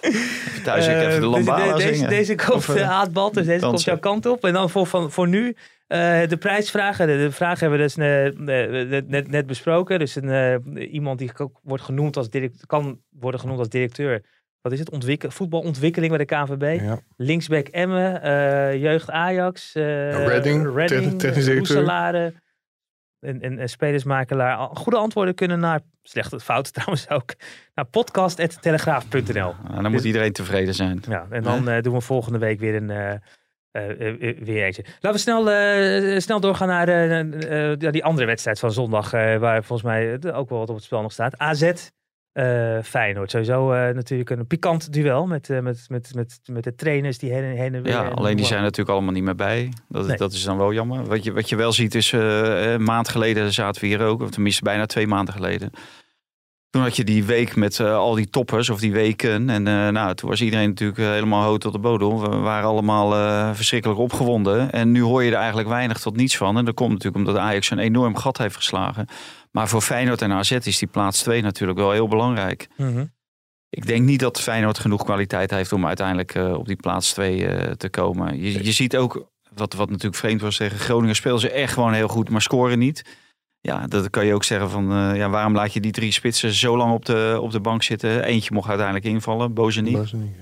Even Thuis ik Eh, even de lambada deze, deze, zingen. deze komt, Of, eh, eh, Aad Baltus, deze komt jouw kant op. En dan voor, van, voor nu eh, de prijsvragen. De, de vraag hebben we dus eh, eh, net, net besproken. Dus een, eh, iemand die ook wordt genoemd als direct, kan worden genoemd als directeur. Wat is het? Ontwikkel, voetbalontwikkeling bij de KNVB. Ja. Linksback Emmen, eh, jeugd Ajax, eh Reading, Reading te- technisch directeur. Roeselare, en, en, en spelersmakelaar. Goede antwoorden kunnen naar, slechte fouten trouwens ook, naar podcast.telegraaf.nl. Nou, dan moet iedereen tevreden zijn. Ja, en dan eh, doen we volgende week weer een... eh, eh, eh, weer eentje. Laten we snel, eh, snel doorgaan naar eh, eh, ja, die andere wedstrijd van zondag. eh, waar volgens mij eh, ook wel wat op het spel nog staat. AZ eh Feyenoord. Sowieso eh, natuurlijk een pikant duel met, eh, met, met, met, met de trainers die heen, heen en weer. Ja, en alleen die zijn natuurlijk allemaal niet meer bij. Dat, Nee. dat is dan wel jammer. Wat je, wat je wel ziet is, een maand geleden zaten we hier ook. Of tenminste bijna twee maanden geleden. Toen had je die week met al die toppers of die weken. En nou, toen was iedereen natuurlijk helemaal hoog tot de bodem. We waren allemaal verschrikkelijk opgewonden. En nu hoor je er eigenlijk weinig tot niets van. En dat komt natuurlijk omdat Ajax een enorm gat heeft geslagen. Maar voor Feyenoord en AZ is die plaats 2 natuurlijk wel heel belangrijk. Mhm. Ik denk niet dat Feyenoord genoeg kwaliteit heeft om uiteindelijk eh, op die plaats 2 te komen. Je, je ziet ook, wat, wat natuurlijk vreemd was tegen Groningen, spelen ze echt gewoon heel goed, maar scoren niet. Ja, dat kan je ook zeggen van, eh, ja, waarom laat je die drie spitsen zo lang op de, op de bank zitten? Eentje mocht uiteindelijk invallen, Bozeniek. Bozeniek.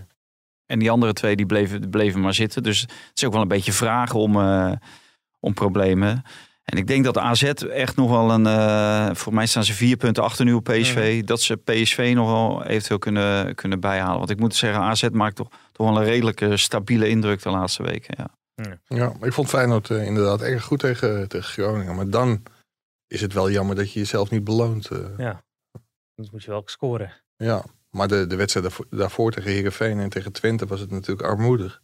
En die andere twee die bleven, bleven maar zitten. Dus het is ook wel een beetje vragen om, eh, om problemen. En ik denk dat AZ echt nog wel een... eh, voor mij staan ze vier punten achter nu op PSV. Dat ze PSV nog wel eventueel kunnen, kunnen bijhalen. Want ik moet zeggen, AZ maakt toch, toch wel een redelijke stabiele indruk de laatste weken. Ja. Ja, maar ik vond Feyenoord eh, inderdaad erg goed tegen, tegen Groningen. Maar dan is het wel jammer dat je jezelf niet beloont. eh. Ja. Dus moet je wel scoren. Ja, maar de, de wedstrijd daarvoor, daarvoor tegen Heerenveen en tegen Twente was het natuurlijk armoedig.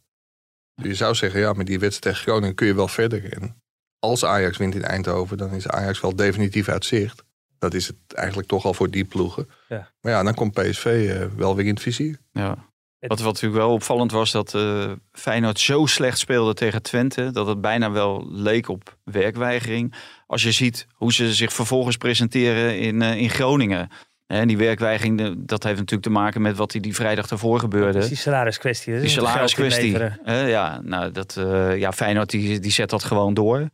Dus je zou zeggen, ja, met die wedstrijd tegen Groningen kun je wel verder. En als Ajax wint in Eindhoven, dan is Ajax wel definitief uit zicht. Dat is het eigenlijk toch al voor die ploegen. Ja. Maar ja, dan komt PSV eh, wel weer in het vizier. Ja. Wat, wat natuurlijk wel opvallend was, dat eh, Feyenoord zo slecht speelde tegen Twente, dat het bijna wel leek op werkweigering. Als je ziet hoe ze zich vervolgens presenteren in, eh, in Groningen. En die werkweigering, dat heeft natuurlijk te maken met wat die, die vrijdag ervoor gebeurde. Dus die salariskwestie. Die salariskwestie. Hè, ja, nou, dat, eh ja, Feyenoord die, die zet dat gewoon door.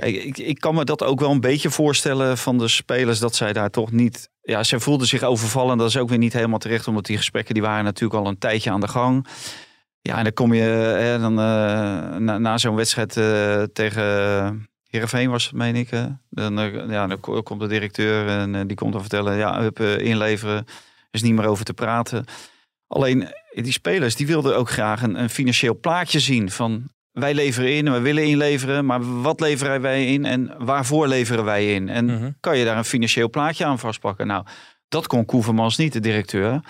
Ik, ik kan me dat ook wel een beetje voorstellen van de spelers dat zij daar toch niet. Ja, ze voelden zich overvallen. Dat is ook weer niet helemaal terecht, omdat die gesprekken die waren natuurlijk al een tijdje aan de gang. Ja, en dan kom je hè, dan, eh, na, zo'n wedstrijd eh, tegen Heerenveen was het, meen ik. Dan, eh, ja, dan ko- komt de directeur en die komt dan vertellen, ja, hup, inleveren. Er is niet meer over te praten. Alleen die spelers die wilden ook graag een financieel plaatje zien van wij leveren in, we willen inleveren, maar wat leveren wij in en waarvoor leveren wij in? En Mhm. kan je daar een financieel plaatje aan vastpakken? Nou, dat kon Koevermans niet, de directeur.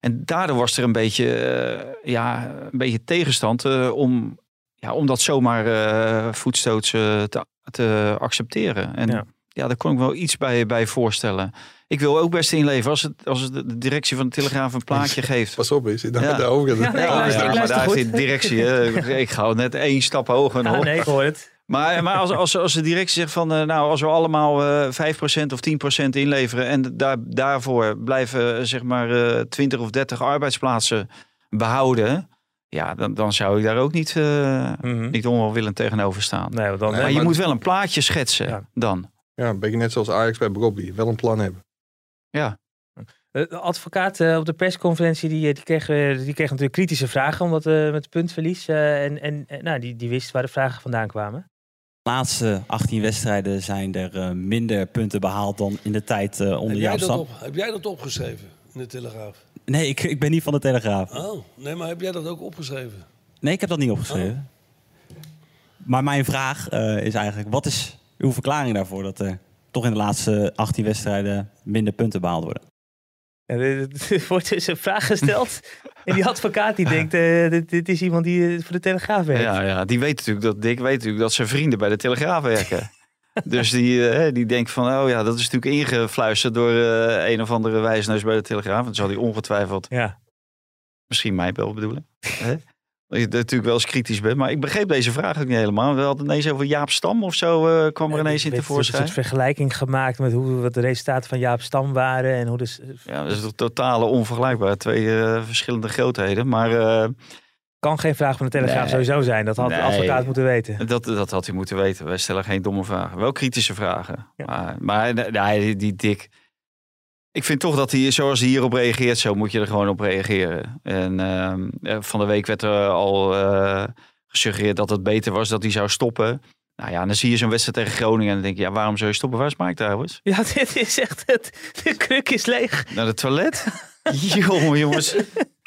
En daardoor was er een beetje, eh, ja, een beetje tegenstand eh, om, ja, om dat zomaar voetstoots eh, te, te accepteren. En Ja. Ja. daar kon ik wel iets bij, bij voorstellen. Ik wil ook best inleveren als, het, als het de directie van de Telegraaf een plaatje geeft. Pas op, is dan Ja. de over. Ja, nee, maar daar heeft de directie. hè. ik ga net één stap hoger. Ah, nee, ik hoor het. Maar, maar als, als, als de directie zegt van, eh, nou, als we allemaal eh 5% of 10% inleveren en daar, daarvoor blijven eh, zeg maar eh 20 of 30 arbeidsplaatsen behouden, ja, dan, dan zou ik daar ook niet, eh, Mhm. niet onwelwillend tegenover staan. Nee, dan, Nee, maar je moet wel een plaatje schetsen Ja. dan. Ja, een beetje net zoals Ajax bij Bobby. Wel een plan hebben. Eh, De advocaat eh, op de persconferentie die, eh, die, kreeg, die kreeg natuurlijk kritische vragen omdat eh, met het puntverlies. eh, en en nou, die, die wist waar de vragen vandaan kwamen. De laatste 18 wedstrijden zijn er eh, minder punten behaald dan in de tijd eh, onder Heb jij, Jaap dat Stam. op, heb jij dat opgeschreven in de Telegraaf? Nee, ik, ik ben niet van de Telegraaf. Oh, nee, maar heb jij dat ook opgeschreven? Nee, ik heb dat niet opgeschreven. Maar mijn vraag eh, is eigenlijk, wat is uw verklaring daarvoor dat er toch in de laatste 18 wedstrijden minder punten behaald worden? En er- wordt dus een vraag gesteld. en die advocaat die denkt, eh, dit, dit is iemand die eh, voor de Telegraaf werkt. Ja, ja, die weet natuurlijk dat Dick weet natuurlijk dat zijn vrienden bij de Telegraaf werken. dus die, eh, die denkt van, oh ja, dat is natuurlijk ingefluisterd door eh, een of andere wijsneus bij de Telegraaf. Dan zal hij ongetwijfeld Ja. misschien mij wel bedoelen. Dat je natuurlijk wel eens kritisch bent. Maar ik begreep deze vraag ook niet helemaal. We hadden ineens over Jaap Stam of zo eh, kwam er ineens in Werd een tevoorschijn. soort vergelijking gemaakt met hoe wat de resultaten van Jaap Stam waren. En hoe dus, Ja, dat is toch totale onvergelijkbaar. Twee eh, verschillende grootheden. Maar eh, kan geen vraag van de Telegraaf Nee. sowieso zijn. Dat had de advocaat moeten weten. dat, dat had hij moeten weten. Wij stellen geen domme vragen. Wel kritische vragen. Ja. Maar, maar nee, die, Dick... Ik vind toch dat hij, zoals hij hierop reageert, zo moet je er gewoon op reageren. En ehm, eh, van de week werd er al eh, gesuggereerd dat het beter was dat hij zou stoppen. Nou ja, dan zie je zo'n wedstrijd tegen Groningen en dan denk je, ja, waarom zou je stoppen? Waar is Mike trouwens? Ja, dit is echt het. De kruk is leeg. Naar het toilet? Jongen, jongens.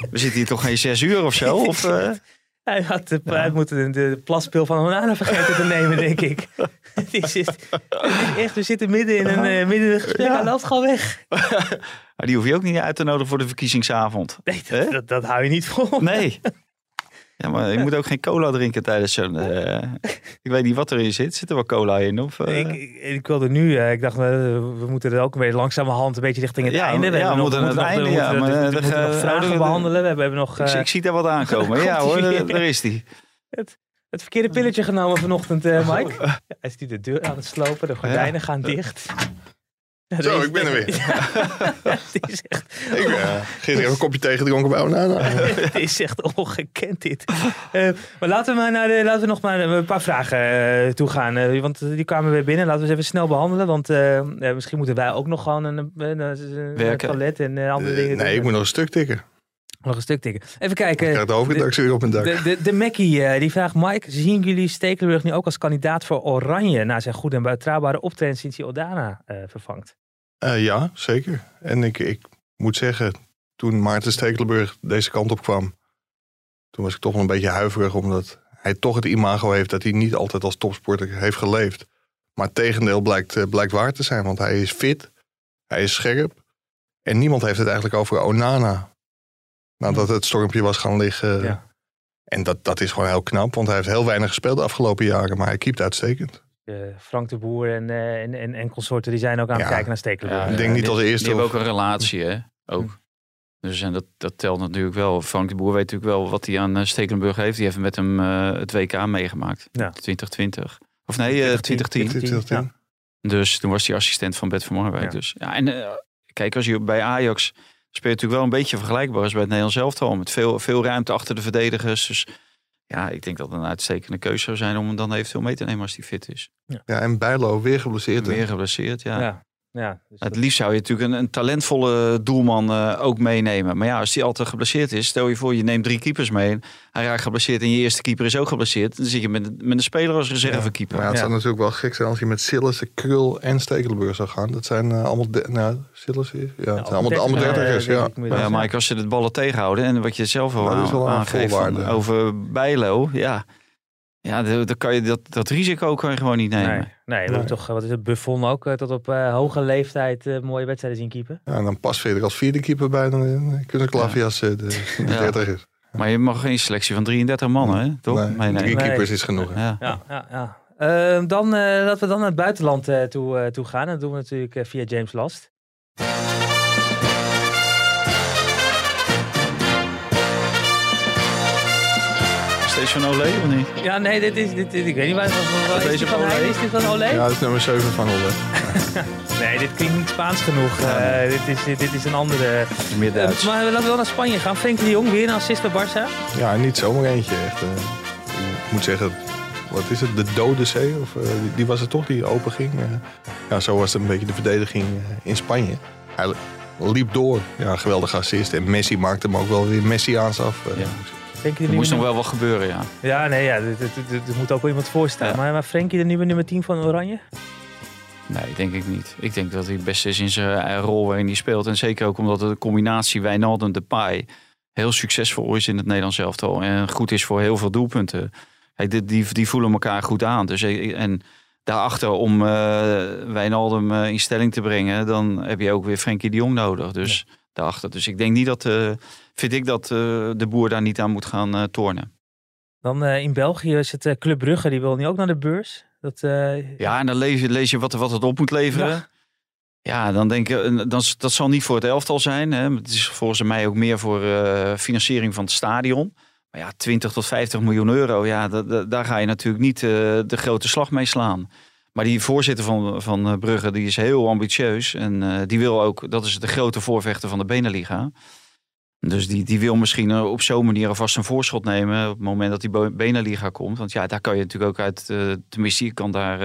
We zitten hier toch geen zes uur of zo? Of, eh? Hij had de, hij moet de, de plaspil van Onana vergeten te nemen, denk ik. Echt, we zitten midden in een, eh, midden in een gesprek. Hij loopt gewoon weg. Maar die hoef je ook niet uit te nodigen voor de verkiezingsavond. Nee, dat, dat, dat hou je niet vol. Nee. Ja, maar je moet ook geen cola drinken tijdens zo'n... eh, ik weet niet wat erin zit. Zit er wel cola in? Of, eh? Ik, ik, ik wilde nu, eh, ik dacht, we moeten er ook weer langzamerhand een beetje richting het Ja, einde. ja, we nog- moeten het nog- einde, we ja, moeten- maar, we moeten de- nog vragen de- behandelen. We hebben nog ik, ik zie daar wat aankomen. Ja hoor, daar is die. het verkeerde pilletje genomen vanochtend, Mike. Hij is nu de deur aan het slopen, de gordijnen gaan dicht. Ja, Zo, ik ben er weer. Ja, het is echt Ik uh, gisteren even een kopje thee gedronken bij Onana. Het is echt ongekend dit. Eh, maar laten we, maar naar de, laten we nog maar een paar vragen eh, toe gaan. eh, want die kwamen weer binnen. Laten we ze even snel behandelen. Want misschien moeten wij ook nog gewoon een, een, een, een toilet en andere dingen nee, doen. ik moet nog een stuk tikken. Nog een stuk tikken. Even Ik kijken. krijg de hoofdredactie weer op mijn dak. De, de, de Mackie eh, die vraagt: Mike, zien jullie Stekelenburg nu ook als kandidaat voor Oranje na zijn goede en betrouwbare optreden sinds hij Odana eh, vervangt? Eh, ja, zeker. En ik, ik moet zeggen, toen Maarten Stekelenburg deze kant op kwam, toen was ik toch wel een beetje huiverig, omdat hij toch het imago heeft dat hij niet altijd als topsporter heeft geleefd. Maar het tegendeel blijkt, eh, blijkt waar te zijn, want hij is fit, hij is scherp. En niemand heeft het eigenlijk over Onana. Nadat het stormpje was gaan liggen. Ja. En dat, dat is gewoon heel knap, want hij heeft heel weinig gespeeld de afgelopen jaren, maar hij keept uitstekend. Eh, Frank de Boer en, eh, en, en, en consorten die zijn ook aan het Ja. kijken naar Stekelenburg. Ik denk niet als eerste Die hebben ook een relatie, hè? Ook. Dus en dat, dat telt natuurlijk wel. Frank de Boer weet natuurlijk wel wat hij aan eh, Stekelenburg heeft. Die heeft met hem eh, het WK meegemaakt. Ja. 2020. Of nee, eh, 2010. 2010. 2010. Dus toen was hij assistent van Bert van Marwijk. Ja. Dus, ja, en kijk, als je bij Ajax speelt je natuurlijk wel een beetje vergelijkbaar als bij het Nederlands elftal. Met veel, veel ruimte achter de verdedigers. Dus ja, ik denk dat het een uitstekende keuze zou zijn om hem dan eventueel mee te nemen als hij fit is. Ja, en Bijlo weer geblesseerd. Weer geblesseerd, ja. Ja. Ja, dus Het liefst zou je natuurlijk een, een talentvolle doelman eh, ook meenemen. Maar ja, als die altijd geblesseerd is, stel je voor, je neemt drie keepers mee. En hij raakt geblesseerd en je eerste keeper is ook geblesseerd. Dan zit je met, met een speler als reservekeeper. Maar ja, het zou natuurlijk wel gek zijn als je met Sillissen, Krul en Stekelenburg zou gaan. Dat zijn eh, allemaal... De, nou, Sillissen, ja, het zijn allemaal, allemaal dertigers, ja. Maar ja, Mike, als ze de ballen tegenhouden en wat je zelf al Nou, dat is wel een aangeeft van, over Bijlo, ja, ja dan kan je dat, dat risico kan je gewoon niet nemen. Nee, nee, we hebben Nee. toch, wat is het, Buffon ook eh, tot op eh, hoge leeftijd eh, mooie wedstrijden zien keepen. Ja, en dan past verder als vierde keeper bij. Dan kunnen Klavias eh, de, de Ja. dertigers. Maar je mag geen selectie van 33 mannen, hè? Toch? Nee, drie Nee. keepers is genoeg. hè. Ja. Ja, ja, ja. Ehm, dan, eh, laten we dan naar het buitenland eh, toe, eh, toe gaan. En dat doen we natuurlijk via James Last. Steeds van Olé of niet? Ja, nee, dit is, dit, dit- ik weet niet waar, waar- is, Deze dit van? Olé? is dit van Olé? Ja, dat is nummer 7 van Holle. Nee, dit klinkt niet Spaans genoeg. Eh, dit, is, dit, dit is een andere. Meer Duits. Eh, maar laten we wel naar Spanje gaan. Frenkie de Jong, weer een assist bij Barça. Ja, niet zomaar eentje. Echt, eh. ik moet zeggen, wat is het? De Dode Zee? Of, eh, die, die was het toch die open ging? Eh, ja, zo was het een beetje de verdediging in Spanje. Hij liep door. Ja, geweldige assist. En Messi maakte hem ook wel weer Messiaans af. Ja. Frenkie Er moest nog wel wat gebeuren, ja. Ja, nee, ja, er moet ook wel iemand voorstaan. Ja. Maar, maar Frenkie, de nieuwe nummer 10 van Oranje? Nee, denk ik niet. Ik denk dat hij het beste is in zijn eh, rol waarin hij speelt. En zeker ook omdat de combinatie Wijnaldum Depay heel succesvol is in het Nederlands elftal. En goed is voor heel veel doelpunten. Kijk, die, die, die voelen elkaar goed aan. Dus, ik- en daarachter om eh Wijnaldum eh, in stelling te brengen... dan heb je ook weer Frenkie de Jong nodig. Dus daarachter. Dus ik denk niet dat... eh, vind ik dat eh, de boer daar niet aan moet gaan eh, tornen. Dan in België is het Club Brugge, die wil nu ook naar de beurs. Dat, Ja, en dan lees je, lees je wat, wat het op moet leveren. Ja. Ja, dan denk je, en dan, dat zal niet voor het elftal zijn. Hè. Het is volgens mij ook meer voor financiering van het stadion. Maar ja, 20 tot 50 miljoen euro, ja, da- da- daar ga je natuurlijk niet de grote slag mee slaan. Maar die voorzitter van, van eh, Brugge, die is heel ambitieus. En eh, die wil ook, dat is de grote voorvechter van de Beneliga. Dus die, die wil misschien eh, op zo'n manier alvast een voorschot nemen op het moment dat die Beneliga komt. Want ja, daar kan je natuurlijk ook uit, tenminste je kan daar,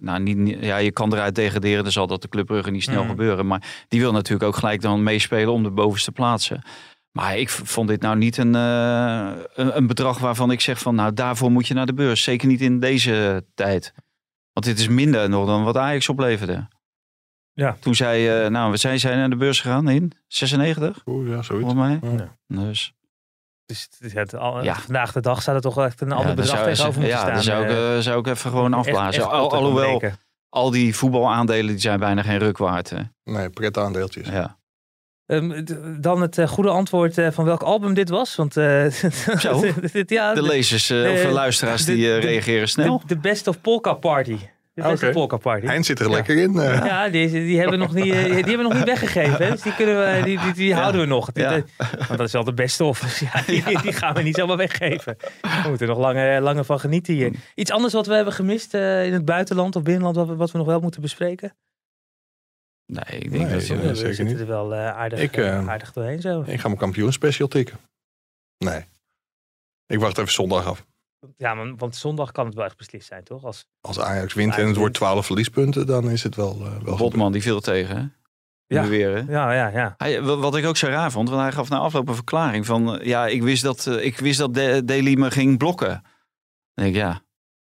nou niet, ja je kan eruit degraderen. Dan zal dat de Club Brugge niet snel Mhm. gebeuren. Maar die wil natuurlijk ook gelijk dan meespelen om de bovenste plaatsen. Maar ik vond dit nou niet een, een, een bedrag waarvan ik zeg van nou daarvoor moet je naar de beurs. Zeker niet in deze tijd. Want dit is minder nog dan wat Ajax opleverde. Ja. Toen zij, eh, nou we zijn, zijn naar de beurs gegaan in 96, Oeh, ja, zoiets. volgens mij. Ja. Dus dus het al, Ja. vandaag de dag zou er toch wel echt een ander ja, bedrag zou, tegenover moeten ja, staan. dan zou ik, eh, eh, zou ik even gewoon afblazen. echt Al, alhoewel, al die voetbalaandelen die zijn bijna geen ruk waard. hè. Nee, pret aandeeltjes. Ja. Ehm, dan het eh, goede antwoord eh, van welk album dit was. Want eh, Zo. dit- ja, De lezers eh, of de luisteraars de- die eh, de- reageren snel. De, de Best of Polka Party. De Best of Polka Party. Heinz zit er lekker in. eh. Ja, die, die, hebben nog niet, die hebben we nog niet weggegeven. Hè? Dus die, kunnen we, die, die, die houden we nog. Ja. want dat is wel de beste of. Dus ja, die, die gaan we niet zomaar weggeven. We moeten er nog langer, langer van genieten hier. Iets anders wat we hebben gemist eh, in het buitenland of binnenland, wat we, wat we nog wel moeten bespreken? Nee, ik denk Nee, dat zitten niet. er wel eh, aardig, Ik, eh, eh, aardig doorheen zo. Ik ga mijn kampioenspecial tikken. Nee. Ik wacht even zondag af. Ja, maar, want zondag kan het wel echt beslist zijn, toch? Als, Als Ajax wint en het wordt wint. 12 verliespunten, dan is het wel, eh, wel gebeurd. Botman die viel tegen, hè? Ja. Nu weer, hè? ja, ja, ja. Hij, wa- wat ik ook zo raar vond, want hij gaf na afloop een verklaring van... Ja, ik wist dat, ik wist dat De- Daly me ging blokken. Dan denk ik, ja...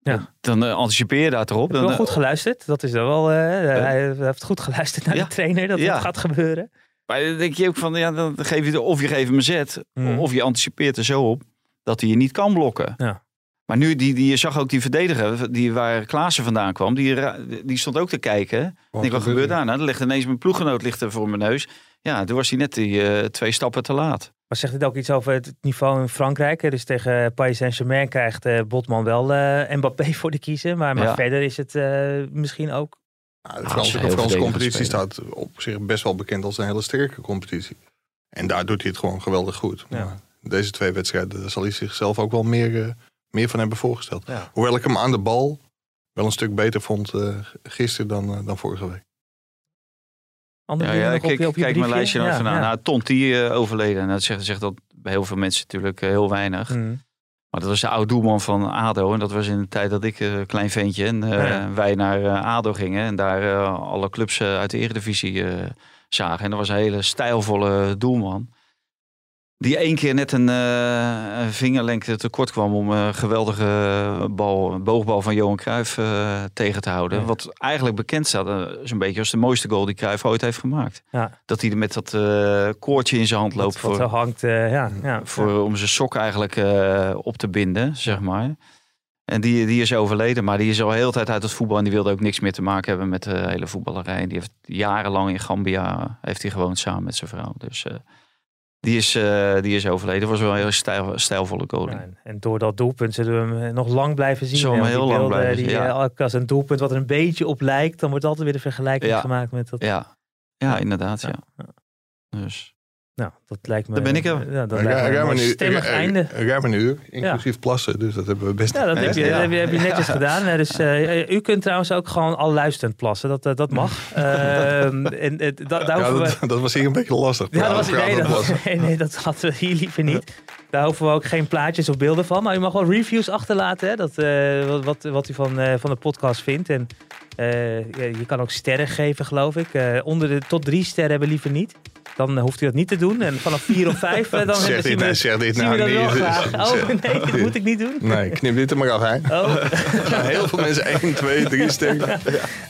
Ja. Dan eh, anticipeer je daar toch op. Heb je wel goed geluisterd? Dat is dan wel. eh, hij heeft goed geluisterd naar Ja. de trainer dat Ja. het gaat gebeuren. Maar dan denk je ook van, ja, dan geef je de, of je geeft hem een zet, Hmm. of je anticipeert er zo op dat hij je niet kan blokken. Ja. Maar nu, die, die, je zag ook die verdediger, die waar Klaassen vandaan kwam, die, die stond ook te kijken. Ik denk, wat gebeurt daar nou? Er ligt ineens mijn ploeggenoot ligt er voor mijn neus. Ja, toen was hij net die eh, twee stappen te laat. Maar zegt dit ook iets over het niveau in Frankrijk? hè? Dus tegen Paris Saint-Germain krijgt eh, Botman wel eh, Mbappé voor de kiezen. Maar, maar Ja. verder is het eh, misschien ook. Ja, de Ah, Franse, de heel Franse competitie staat op zich best wel bekend als een hele sterke competitie. En daar doet hij het gewoon geweldig goed. Ja. Maar deze twee wedstrijden daar zal hij zichzelf ook wel meer, eh, meer van hebben voorgesteld. Ja. Hoewel ik hem aan de bal wel een stuk beter vond eh, gisteren dan, dan vorige week. Andere Ja, op kijk, je, op je kijk mijn lijstje nog Ja, ja. Nou, Tonti eh, overleden. En dat zegt, zegt dat bij heel veel mensen natuurlijk eh, heel weinig. Mm. Maar dat was de oud doelman van ADO. En dat was in de tijd dat ik eh, klein ventje en Ja. wij naar ADO gingen. En daar alle clubs uit de Eredivisie zagen. En dat was een hele stijlvolle doelman. Die één keer net een, eh, een vingerlengte tekort kwam om een geweldige bal, boogbal van Johan Cruijff eh, tegen te houden. Ja. Wat eigenlijk bekend staat eh, zo'n beetje als de mooiste goal die Cruijff ooit heeft gemaakt. Ja. Dat hij er met dat eh, koordje in zijn hand loopt. Wat, wat hangt, eh, ja. ja. Voor, om zijn sok eigenlijk eh, op te binden, zeg maar. En die, die is overleden, maar die is al heel tijd uit het voetbal. En die wilde ook niks meer te maken hebben met de hele voetballerij. En die heeft jarenlang in Gambia heeft hij gewoond samen met zijn vrouw. Dus eh, die, is, eh, die is overleden. was wel een heel stijl, stijlvolle. Ja, en- door dat doelpunt zullen we hem eh, nog lang blijven zien. Zullen we heel lang beelden, blijven die, zien, ja. eh, als een doelpunt wat er een beetje op lijkt, dan wordt altijd weer de vergelijking Ja. gemaakt met dat. Ja, ja inderdaad. Ja. Dus. Nou, dat lijkt me... Daar ben ik er. Ja, dat Ruim lijkt me een stemmig einde. ruim- ruim een uur, inclusief plassen. Dus dat hebben we best Ja, dat heb je, heb je, heb je netjes gedaan. Dus, eh, u kunt trouwens ook gewoon al luisterend plassen. Dat, eh, dat mag. Ehm, en, eh, da- daar Ja, hoeven we... dat, dat was hier een beetje lastig. Ja, dat was, nee, dat, plassen. nee, nee, dat hadden we hier liever niet. Daar hoeven we ook geen plaatjes of beelden van. Maar u mag wel reviews achterlaten. Hè? Dat, eh, wat, wat, wat u van, eh, van de podcast vindt. En eh, ja, je kan ook sterren geven, geloof ik. Eh, onder de tot drie sterren hebben liever niet. Dan hoeft u dat niet te doen. En vanaf vier of vijf, eh, dan Zeg zien dit, we, nou- zeg dit nou we wel niet. Oh, nee, dat moet ik niet doen. Nee, knip dit er maar af, hè. Oh, Heel veel mensen 1, 2, 3 sterren.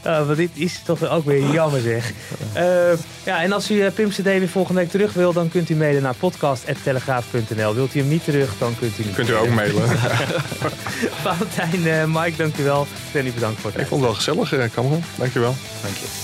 oh, maar dit is toch ook weer jammer zeg. Eh, ja, en als u uh, Pim CD weer volgende week terug wil, dan kunt u mailen naar podcast.telegraaf.nl. Wilt u hem niet terug, dan kunt u niet. Kunt u ook mailen. Valentijn, eh, Mike, dank u wel. En u bedankt voor het Ik vond het wel gezellig, eh, Cameron. Dankjewel. Dank je.